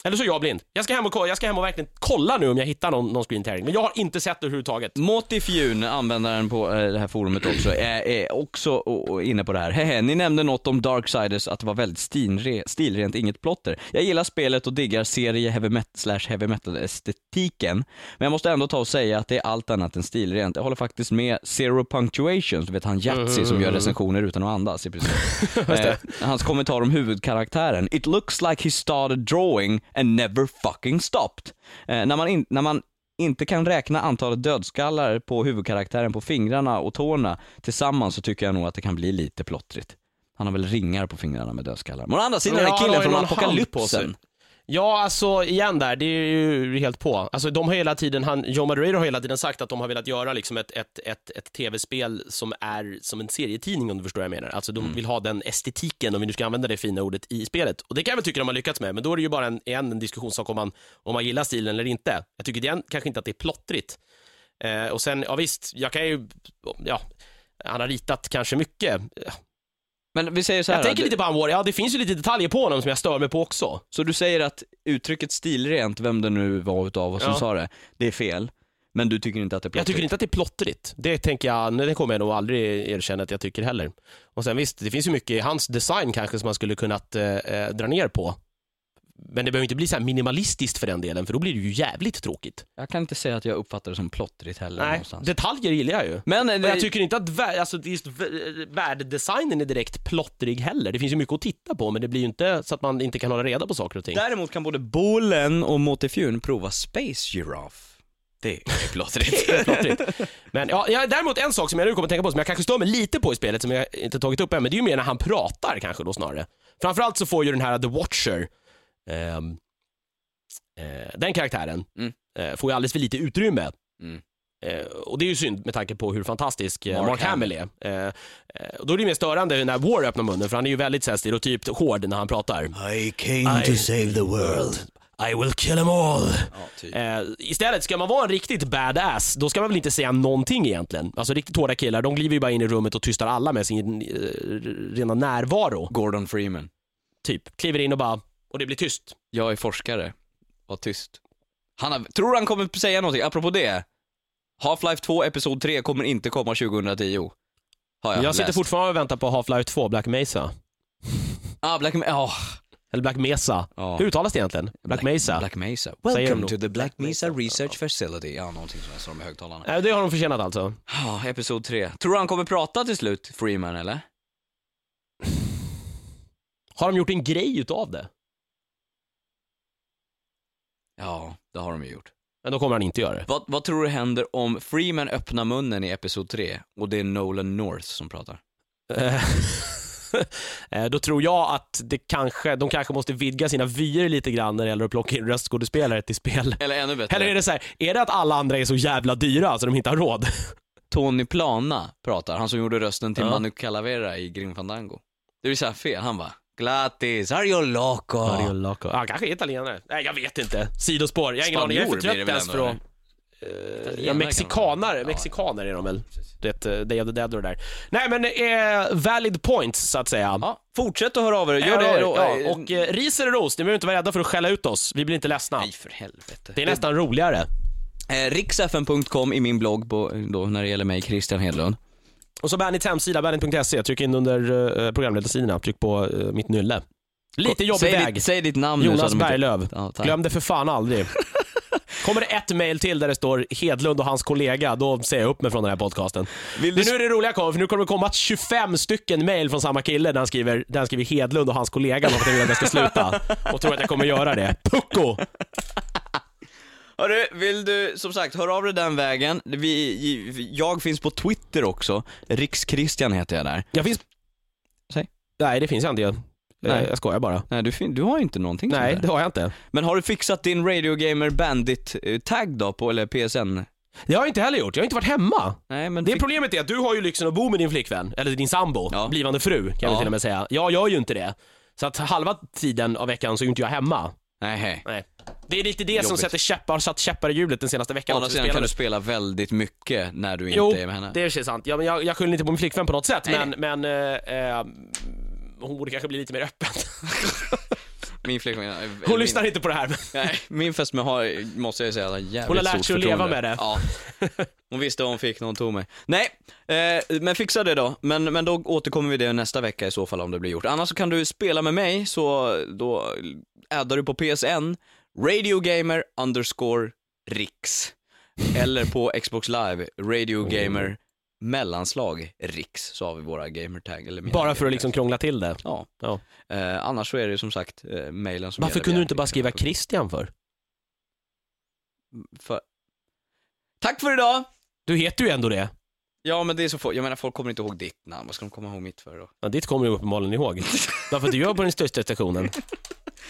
Eller så är jag blind. Jag ska hem och, jag ska hem och verkligen kolla nu om jag hittar någon, någon screen tearing. Men jag har inte sett det överhuvudtaget. Motifjun, användaren på eh, det här forumet också, är, är också inne på det här. Hehe, ni nämnde något om Darksiders, att det var väldigt stilre, stilrent, inget plotter. Jag gillar spelet och diggar serie heavy metal, slash heavy metal estetiken, men jag måste ändå ta och säga att det är allt annat än stilrent. Jag håller faktiskt med Zero Punctuation, du vet han Yatzy som gör recensioner utan att andas i princip. eh, hans kommentar om huvudkaraktären, It looks like he started drawing and never fucking stopped. Eh, när, man in, när man inte kan räkna antalet dödskallar på huvudkaraktären på fingrarna och tårna tillsammans så tycker jag nog att det kan bli lite plottrigt. Han har väl ringar på fingrarna med dödskallar. Men å andra sidan är Ja, han killen från apokalypsen. Ja, alltså igen där, det är ju helt på. Alltså de har hela tiden, han, Joe Moderator har hela tiden sagt att de har velat göra liksom ett, ett, ett, ett tv-spel som är som en serietidning om du förstår vad jag menar. Alltså de vill ha den estetiken, om vi nu ska använda det fina ordet, i spelet. Och det kan jag väl tycka de har lyckats med, men då är det ju bara en, igen, en diskussionssak om man, om man gillar stilen eller inte. Jag tycker igen, kanske inte att det är plottrigt. Eh, och sen, ja visst, jag kan ju, ja, han har ritat kanske mycket. Men vi säger så här Jag tänker då, lite på Anwar, ja det finns ju lite detaljer på honom som jag stör mig på också. Så du säger att uttrycket stilrent, vem det nu var utav oss som Ja. sa det, det är fel. Men du tycker inte att det är Jag plottrigt? tycker inte att det är plottrigt. Det tänker jag, nej, det kommer jag nog aldrig erkänna att jag tycker heller. Och sen visst, det finns ju mycket i hans design kanske som man skulle kunnat eh, eh, dra ner på. Men det behöver inte bli så här minimalistiskt för den delen, för då blir det ju jävligt tråkigt. Jag kan inte säga att jag uppfattar det som plottrigt heller Nej, någonstans. detaljer gillar jag ju. Men, Men jag tycker inte att alltså, just vä- värdedesignen är direkt plottrig heller. Det finns ju mycket att titta på, men det blir ju inte så att man inte kan hålla reda på saker och ting. Däremot kan både Bolen och Motifjun prova Space Giraffe. Det är plottrigt. Det är plottrigt. Men ja, ja, däremot en sak som jag nu kommer att tänka på, som jag kanske stör mig lite på i spelet, som jag inte tagit upp än, men det är ju mer när han pratar kanske då snarare. Framförallt så får ju den här The Watcher, eh, den karaktären, Mm. eh, får ju alldeles för lite utrymme. Mm. Eh, och det är ju synd med tanke på hur fantastisk eh, Mark Mark, Hamill är. Eh, eh, och då är det mer störande när War öppnar munnen, för han är ju väldigt så här, stereotypt hård när han pratar. I came I- save the world. I will kill them all. Ja, typ. Eh, istället, ska man vara en riktigt badass, då ska man väl inte säga någonting egentligen. Alltså riktigt hårda killar, de kliver ju bara in i rummet och tystar alla med sin eh, rena närvaro. Gordon Freeman. Typ, kliver in och bara, och det blir tyst. Jag är forskare. Var tyst. Han har, tror han kommer säga någonting, apropå det. Half-Life 2 Episod 3 kommer inte komma 2010. Har jag, Jag, sitter läst. fortfarande och väntar på Half-Life 2, Black Mesa. Ah, Black Mesa. Oh. Eller Black Mesa. Ja. Hur uttalas det egentligen? Black, Mesa? Black Mesa. Säger de Welcome to the Black Black Mesa Mesa. Research Facility. Ja, någonting sånt står de högtalarna. Eh, det har de förtjänat alltså. Ja, episod 3. Tror du han kommer prata till slut, Freeman, eller? Har de gjort en grej utav det? Ja, det har de ju gjort. Men då kommer han inte göra det. Vad, vad tror du händer om Freeman öppnar munnen i episod 3 och det är Nolan North som pratar? Eh, Då tror jag att det kanske, de kanske måste vidga sina vyer lite grann när det gäller att plocka in röstskådespelare till spel. Eller ännu bättre, Eller är det så här, är det att alla andra är så jävla dyra så de inte har råd? Tony Plana pratar, han som gjorde rösten till Ja. Manu Calavera i Grim Fandango. Det vill säga fel, han bara Glatis, are you loco? Loco. Ja, kanske italienare. Nej, jag vet inte. Sidospår. Jag har ingen aning. Jag är för Spanjor blir det trött väl ens ändå, för att... eller? Eh, Ja, mexikanare. Ja, Mexikaner är de väl. Rätt uh, Day of the Dead och det där. Nej, men eh, valid points, så att säga. Ja, fortsätt att höra av er, gör det. Ja, och eh, ris eller ros, ni behöver inte vara rädda för att skälla ut oss. Vi blir inte ledsna. Nej, för helvete. Det är nästan roligare. Eh, Riksfn.com i min blogg på, då, när det gäller mig, Christian Hedlund. Och så Bandits hemsida, bandit.se. Tryck in under uh, programledarsidorna. Tryck på eh, mitt nylle. Lite jobbig säg väg. Ditt, säg ditt namn nu så Jonas att de inte- Berglöf. Ja, tack. Glöm det för fan aldrig. Kommer det ett mail till där det står Hedlund och hans kollega, då säger jag upp mig från den här podcasten. Vill Men du... nu är det roliga kommer, för nu kommer det komma 25 stycken mail från samma kille där han skriver, där han skriver Hedlund och hans kollega varför han vill att jag ska sluta. Och tror att jag kommer göra det. Pucko! Hörru, vill du som sagt höra av dig den vägen. Vi, jag finns på Twitter också. Riks-Christian heter jag där. Jag finns... Säg. Nej, det finns jag inte. Jag, Nej. jag skojar bara. Nej, du, du har inte någonting Nej, det har jag inte. Men har du fixat din Radio Gamer Bandit-tagg då, på, eller PSN? Det har jag inte heller gjort. Jag har inte varit hemma. Nej, men Det fick- problemet är att du har ju lyxen att bo med din flickvän, eller din sambo, Ja. blivande fru kan vi Ja. till och med säga. Jag gör ju inte det. Så att halva tiden av veckan så är inte jag hemma. Nej. Nej. Det är lite det som Jobbigt. sätter käppar, satt käppar i hjulet den senaste Å veckan. andra också. sidan kan du spela väldigt mycket när du inte Jo, är med henne. det är sant. Ja, men jag, jag skyller inte på min flickvän på något sätt, Nej, men, men eh, eh, hon borde kanske bli lite mer öppen. Min flickvän... Hon min, lyssnar inte på det här. men- Nej, min fästmö har, måste jag säga, jävligt Hon har lärt sig att leva med det. Ja. Hon visste vad hon fick när hon tog mig. Nej, eh, men fixa det då. Men, men då återkommer vi det nästa vecka i så fall om det blir gjort. Annars så kan du spela med mig, så då addar du på PSN, Radiogamer underscore Riks. Eller på Xbox live, Radiogamer mellanslag Riks, så har vi våra gamertag. Eller Bara för att liksom krångla till det. Ja. Ja. Eh, annars så är det ju som sagt eh, mailen som Varför kunde du inte bara skriva. Christian för? för... Tack för idag! Du heter ju ändå det. Ja men det är så få, jag menar folk kommer inte ihåg ditt namn, vad ska de komma ihåg mitt för då? Ja, ditt kommer du uppenbarligen ihåg. Varför du gör på den största stationen.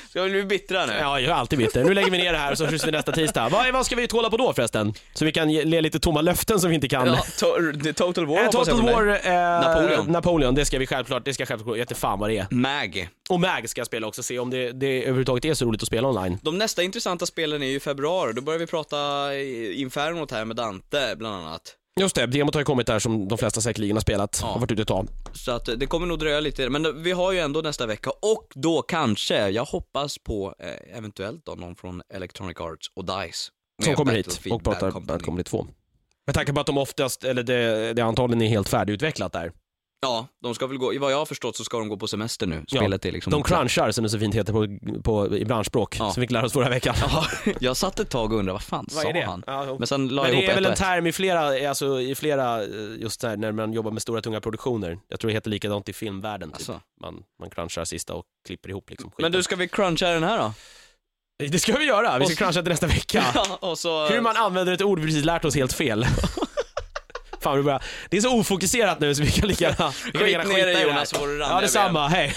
Ska vi bli bittra nu? Ja, jag är alltid bitter. Nu lägger vi ner det här och så skjuts vi nästa tisdag. Vad, vad ska vi tåla på då förresten? Så vi kan ge lite tomma löften som vi inte kan. Ja, to- the Total War Eh, jag Total. War, eh, Napoleon. Napoleon, det ska vi självklart, det ska självklart, jag vet fan vad det är. Mag. Och MAG ska jag spela också, se om det, det överhuvudtaget är så roligt att spela online. De nästa intressanta spelen är ju i februari, då börjar vi prata Infernot här med Dante bland annat. Just det, demot har ju kommit där som de flesta säkerligen har spelat, Ja. har varit ute ett tag. Så att det kommer nog dröja lite, men vi har ju ändå nästa vecka och då kanske, jag hoppas på eh, eventuellt då någon från Electronic Arts och DICE. Som kommer hit och pratar. Bad Company 2. Med tanke på att de oftast, eller det, det antagligen är helt färdigutvecklat där. Ja, de ska väl gå, vad jag har förstått så ska de gå på semester nu. Ja, Spelet är liksom De crunchar, som det så fint heter på, på, i branschspråk, Ja. som vi fick lära oss förra veckan. Ja, jag satt ett tag och undrade vad fan sa han? Ja. Men sen la Men jag det ihop är väl en term i flera, alltså i flera, eh, just där när man jobbar med stora tunga produktioner. Jag tror det heter likadant i filmvärlden. Typ. Alltså. Man, man crunchar sista och klipper ihop liksom skiten. Men du, ska vi cruncha den här då? Det ska vi göra, vi ska cruncha till nästa vecka. Ja, och så... Hur man använder ett ord vi precis lärt oss helt fel. Fan, vi börjar. Det är så ofokuserat nu så vi kan lika gärna vi kan Skit lika gärna ner dig, skita i det här. Jonas, Ja, detsamma. Hej.